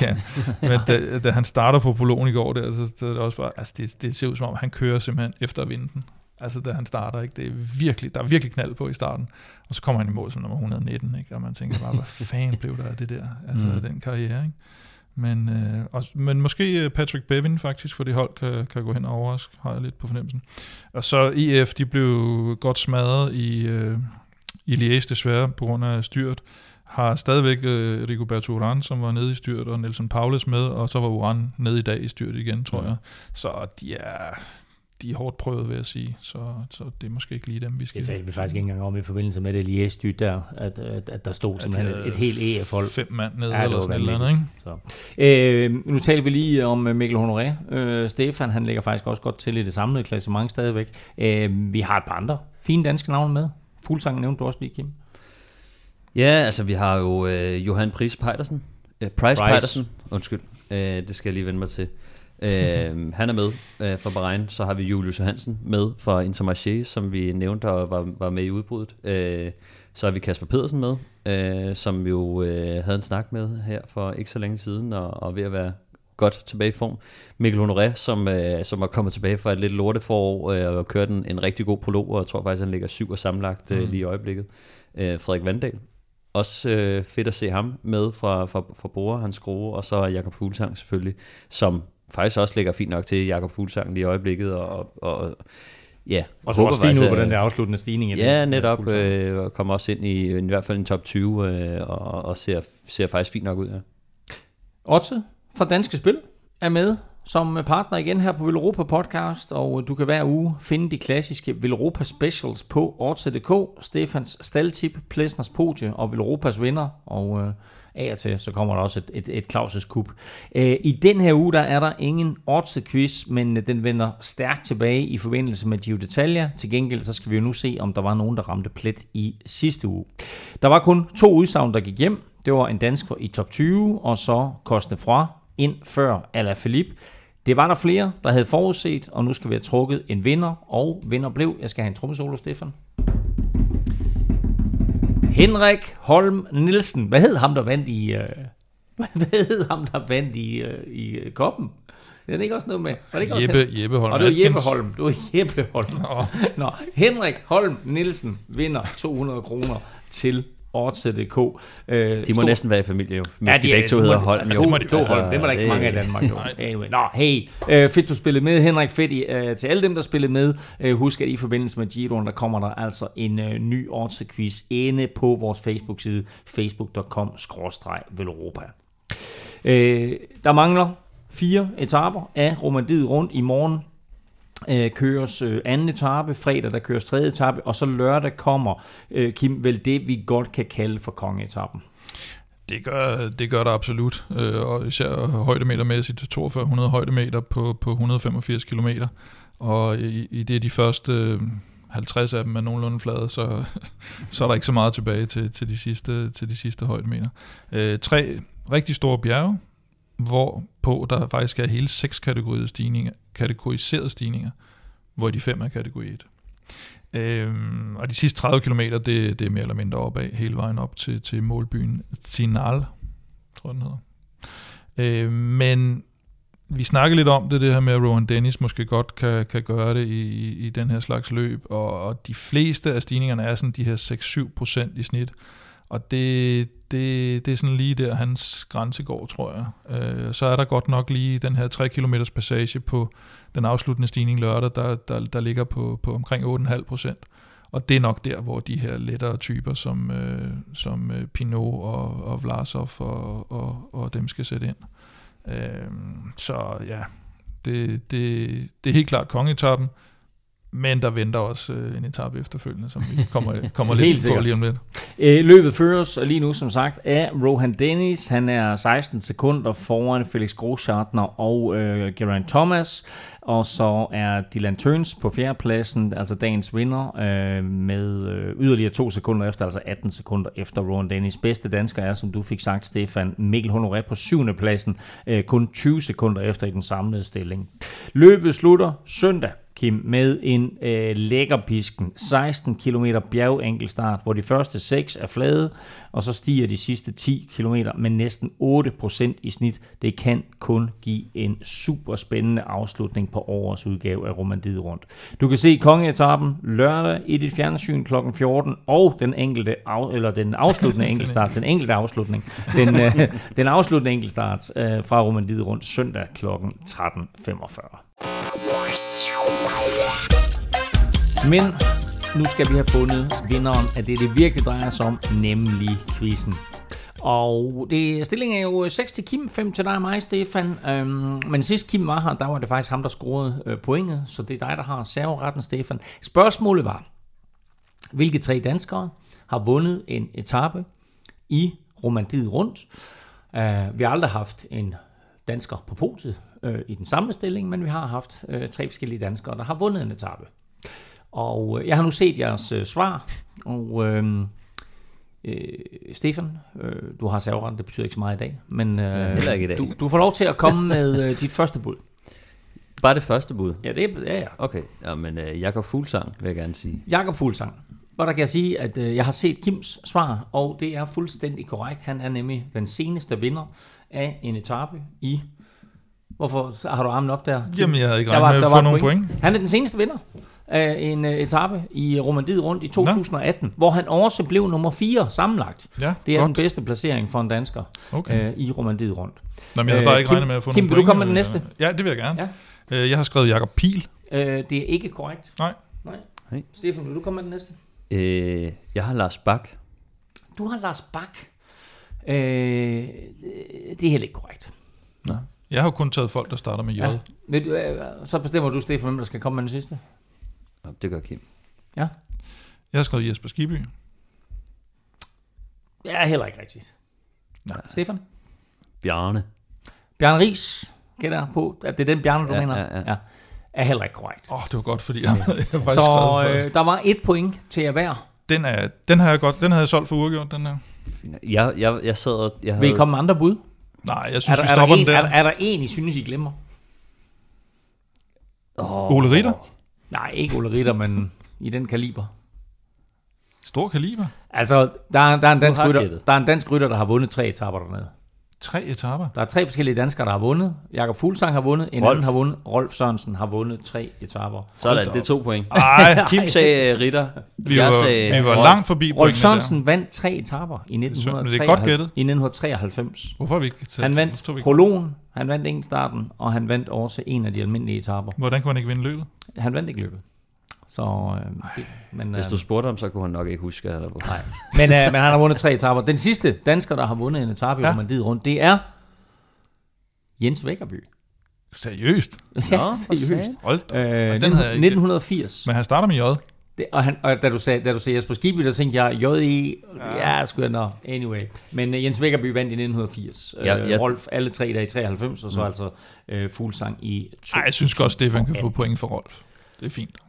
ja, men da, da han starter på prologen i går, der, så, så er det også bare, altså det, det ser ud som om, han kører simpelthen efter at vinde den. Altså da han starter, ikke? Det er virkelig, der er virkelig knald på i starten. Og så kommer han i mål som nummer 119, ikke? Og man tænker bare, hvad fanden blev der af det der? Altså mm. den karriere, ikke? Men, øh, også, men måske øh, Patrick Bevin faktisk, for det hold kan, kan gå hen og overraske, har jeg lidt på fornemmelsen. Og så IF, de blev godt smadret i, øh, i Liège desværre, på grund af styrt har stadigvæk øh, Rigoberto Uran, som var nede i styrt, og Nelson Paulus med, og så var Uran nede i dag i styrt igen, tror jeg. Så de er, de er hårdt prøvet, vil jeg sige. Så, så det er måske ikke lige dem, vi skal... Det talte vi faktisk ikke engang om i forbindelse med det lige styrt der, at, at, at der stod simpelthen de et, et helt EF-hold. Fem mand nede, Ja, eller sådan et eller andet, ikke? Så. Øh, nu taler vi lige om øh, Mikkel Honoré. Øh, Stefan, han ligger faktisk også godt til i det samlede klassement stadigvæk. Øh, vi har et par andre fine danske navne med. Fuglsang nævnte du også lige, Kim. Ja, altså vi har jo øh, Johan Pris Pejdersen. Øh, Price, Price. Pejdersen, undskyld. Øh, det skal jeg lige vende mig til. Øh, han er med øh, fra Bahrain. Så har vi Julius Johansen med fra Intermarché, som vi nævnte og var, var med i udbruddet. Øh, så har vi Kasper Pedersen med, øh, som jo øh, havde en snak med her for ikke så længe siden, og, og ved at være godt tilbage i form. Mikkel Honoré, som, øh, som er kommet tilbage fra et lidt lorteforår øh, og kørt en, en rigtig god prolog, og jeg tror faktisk, han ligger syv og sammenlagt øh, Mm. lige i øjeblikket. Øh, Frederik Vandal, også øh, fedt at se ham med fra, fra, fra Bora, hans skrue, og så Jakob Fuglsang selvfølgelig, som faktisk også ligger fint nok til Jakob Fuglsang lige i øjeblikket, og, og ja, Og så også ud faktisk, på den der afsluttende stigning. i Ja, den, netop, øh, kommer også ind i, i hvert fald en top 20, øh, og, og ser, ser faktisk fint nok ud, ja. Otze fra Danske Spil er med som partner igen her på Villeuropa Podcast, og du kan hver uge finde de klassiske Villeuropa Specials på Otze.dk, Stefans Staltip, Plesners Podie og Villeuropas vinder, og øh, af og til så kommer der også et, et, et Claus' Cup. Øh, I den her uge der er der ingen Otze-quiz, men øh, den vender stærkt tilbage i forbindelse med Gio Detaljer. Til gengæld så skal vi jo nu se, om der var nogen, der ramte plet i sidste uge. Der var kun to udsagn, der gik hjem. Det var en dansker i top 20, og så Kostne fra ind før Alaphilippe. Det var der flere, der havde forudset, og nu skal vi have trukket en vinder, og vinder blev, jeg skal have en trommesolo, Stefan. Henrik Holm Nielsen. Hvad hed ham, der vandt i... Øh, hvad hed ham, der vandt i, øh, i øh, koppen? Det er ikke også noget med... Var det ikke også Jeppe, Jeppe Holm og det var Jeppe. Holm. Det var Jeppe Holm. Nå, Henrik Holm Nielsen vinder 200 kroner til Odds.dk. Øh, De må stor- næsten være i familie, jo, hvis Ja, de de begge to hedder Holm. altså, Jo. det må de to Altså, Holm. Dem er der ikke så det- mange af i Danmark. Jo. Anyway. Nå, hey. Øh, fedt, du spillede med, Henrik. Fedt øh, til alle dem, der spillede med. Øh, husk, at i forbindelse med Giroen, der kommer der altså en øh, ny Odds-quiz inde på vores Facebook-side, facebook.com-velropa. Øh, der mangler fire etaper af Romandiet rundt i morgen øh, køres øh, anden etape, fredag der køres tredje etape, og så lørdag kommer, øh, Kim, vel det vi godt kan kalde for kongeetappen. Det gør, det gør der absolut, øh, og især højdemetermæssigt, 4200 højdemeter på, på 185 km, og i, i det er de første øh, 50 af dem er nogenlunde flade, så, så er der ikke så meget tilbage til, til, de, sidste, til de sidste højdemeter. Øh, tre rigtig store bjerge, hvor på, der faktisk er hele seks kategoriserede stigninger, kategoriserede stigninger, hvor de fem er kategori 1. Øhm, og de sidste 30 km, det, det er mere eller mindre opad, hele vejen op til, til målbyen Sinal, tror jeg den hedder. Øh, men vi snakkede lidt om det, det her med, at Rowan Dennis måske godt kan, kan gøre det i, i den her slags løb, og, og de fleste af stigningerne er sådan de her 6-7 procent i snit, og det, det, det er sådan lige der, hans grænse går, tror jeg. Øh, så er der godt nok lige den her 3 km passage på den afsluttende stigning lørdag, der, der, der ligger på, på omkring 8,5 procent. Og det er nok der, hvor de her lettere typer som, øh, som øh, Pinot og, og Vlasov og, og, og dem skal sætte ind. Øh, så ja, det, det, det er helt klart kongetappen. Men der venter også øh, en etape efterfølgende, som vi kommer, kommer lidt på lige om lidt. Øh, løbet føres lige nu, som sagt, af Rohan Dennis. Han er 16 sekunder foran Felix Großschartner og øh, Geraint Thomas. Og så er Dylan Turns på fjerdepladsen, altså dagens vinder, øh, med øh, yderligere to sekunder efter, altså 18 sekunder efter Rowan Dennis. Bedste dansker er, som du fik sagt, Stefan Mikkel Honoré på syvende pladsen, øh, kun 20 sekunder efter i den samlede stilling. Løbet slutter søndag Kim, med en øh, lækker pisken. 16 km bjergenkelstart, hvor de første 6 er flade, og så stiger de sidste 10 km med næsten 8% i snit. Det kan kun give en super spændende afslutning på årets udgave af Romandiet Rundt. Du kan se kongeetappen lørdag i dit fjernsyn kl. 14, og den enkelte af, eller den afsluttende enkeltstart, den enkelte afslutning, den, øh, den afsluttende enkeltstart øh, fra Romandiet Rundt søndag kl. 13.45. Men nu skal vi have fundet vinderen af det, det virkelig drejer sig om, nemlig quizzen. Og det, stillingen er jo 6 til Kim, 5 til dig og mig, Stefan. Øhm, men sidst Kim var her, der var det faktisk ham, der scorede øh, pointet, så det er dig, der har serveretten, Stefan. Spørgsmålet var, hvilke tre danskere har vundet en etape i Romandiet rundt? Øh, vi har aldrig haft en dansker på potet, øh, i den samme stilling, men vi har haft øh, tre forskellige danskere, der har vundet en etape. Og øh, jeg har nu set jeres øh, svar, og øh, øh, Stefan, øh, du har serveren, det betyder ikke så meget i dag, men øh, ikke i dag. Du, du får lov til at komme med øh, dit første bud. Bare det første bud? Ja, det er ja, ja. Okay, ja, men øh, Jakob Fuglsang vil jeg gerne sige. Jakob Fuglsang. Og der kan jeg sige, at øh, jeg har set Kims svar, og det er fuldstændig korrekt. Han er nemlig den seneste vinder af en etape i... Hvorfor har du armen op der? Jamen, jeg havde ikke regnet med at få nogle point. point. Han er den seneste vinder af en uh, etape i Romandiet rundt i 2018, Nå. hvor han også blev nummer 4 sammenlagt. Ja, det er godt. den bedste placering for en dansker okay. uh, i Romandiet rundt. Nå, men jeg havde bare ikke Kim, regnet med at få Kim, nogle point. Kim, vil du komme med den næste? Ja, det vil jeg gerne. Ja. Uh, jeg har skrevet Jakob Pil. Uh, det er ikke korrekt. Nej. Nej. Hey. Stefan, vil du komme med den næste? Uh, jeg har Lars Bak. Du har Lars Bak. Øh, det er heller ikke korrekt. Jeg har jo kun taget folk, der starter med J. Ja. Men, øh, så bestemmer du, Stefan, hvem der skal komme med den sidste? Ja, det gør Kim. Ja. Jeg har skrevet Jesper Skiby. Det er heller ikke rigtigt. Nej. Stefan? Bjarne. Bjarne Ries, gætter på, at det er den Bjarne, du ja, mener? Ja, ja. ja. Er heller ikke korrekt. Åh, oh, det var godt, fordi jeg, jeg faktisk Så øh, der var et point til jer hver. Den, er, den har jeg godt, den havde jeg solgt for uregjort, den her. Jeg, jeg, jeg sad og... Jeg havde... Vil I komme med andre bud? Nej, jeg synes, er der, vi stopper er der den en, der. Er, er der en, I synes, I glemmer? Oh, Ole Ritter? Nej, ikke Ole Ritter, men i den kaliber. Stor kaliber? Altså, der er, der er, en, dansk rytter, der er en dansk rytter, der har vundet tre etaper dernede. Tre etaper? Der er tre forskellige danskere, der har vundet. Jakob Fuglsang har vundet, en Rolf. anden har vundet. Rolf Sørensen har vundet tre etaper. Sådan, det er to point. Ej. Kim sagde uh, Ritter. Vi var, sagde, vi var Rolf. langt forbi Rolf Sørensen der. vandt tre etaper i 1993. Det er godt gættet. I 1993. Hvorfor har vi ikke taget, Han vandt prologen, han vandt enkeltstarten, og han vandt også en af de almindelige etaper. Hvordan kunne han ikke vinde løbet? Han vandt ikke løbet. Så, øh, det, men, Hvis du spurgte ham, så kunne han nok ikke huske. Eller Nej, men, øh, men han har vundet tre etaper. Den sidste dansker, der har vundet en etape ja. i Romandiet rundt, det er Jens Vækkerby. Seriøst? Ja, Nå, seriøst. Hold øh, den 1980. Men han starter med J. Det, og, han, og da du sagde, da du sagde Jesper Skibby, der tænkte jeg, J.E. Ja, ja skulle jeg nå. Anyway. Men uh, Jens Vækkerby vandt i 1980. Ja, ja. Uh, Rolf alle tre dage i 93, og så mm. altså uh, Fuglsang i 2000. Ej, jeg synes godt, Stefan kan få point for Rolf. Det er fint.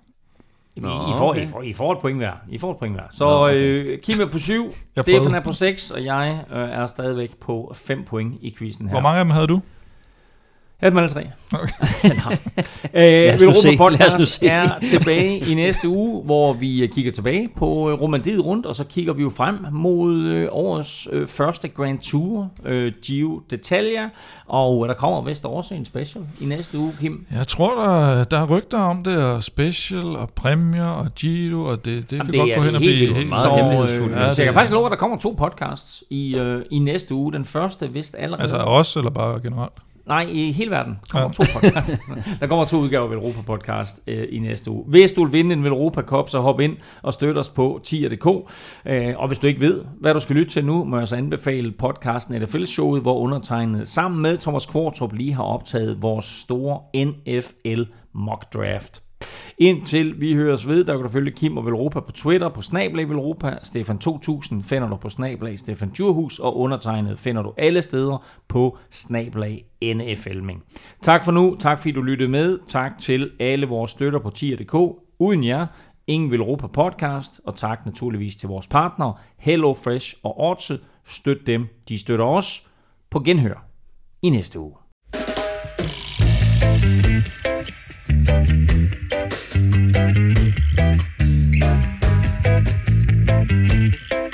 Nå, I, I, får, okay. I, får, I får et point hver. I får et point hver. Så Nå, okay. øh, Kim er på 7, jeg Stefan er på 6, og jeg øh, er stadigvæk på 5 point i quizzen her. Hvor mange af dem havde du? Ja, dem alle tre. Okay. øh, nu se. Europa Podcast er tilbage i næste uge, hvor vi øh, kigger tilbage på øh, Romandiet rundt, og så kigger vi jo frem mod øh, årets øh, første Grand Tour, øh, Giro d'Italia, og øh, der kommer vist også en special i næste uge, Kim. Jeg tror, der, der er rygter om det, og special, og præmier, og Giro, og det, det Jamen, kan det godt er gå hen og helt blive vildt. helt meget så, hemmelighedsfuldt. Øh, Ja, så jeg kan faktisk love, at der kommer to podcasts i, øh, i næste uge. Den første vist allerede. Altså os, eller bare generelt? Nej, i hele verden kommer Ja. to podcasts. der kommer to udgaver af Velropa Podcast øh, i næste uge. Hvis du vil vinde en Velropa Cup, så hop ind og støt os på tier.dk. Øh, og hvis du ikke ved, hvad du skal lytte til nu, må jeg så anbefale podcasten NFL-showet, hvor undertegnet sammen med Thomas Kvartrup lige har optaget vores store NFL mock draft. Indtil vi høres ved, der kan du følge Kim og Velropa på Twitter, på Snablag Velropa, Stefan 2000 finder du på Snablag Stefan Djurhus, og undertegnet finder du alle steder på Snablag NFLming. Tak for nu, tak fordi du lyttede med, tak til alle vores støtter på tier.dk. Uden jer, ingen Velropa podcast, og tak naturligvis til vores partnere, Hello Fresh og Ortse. Støt dem, de støtter os. På genhør i næste uge. Thank you.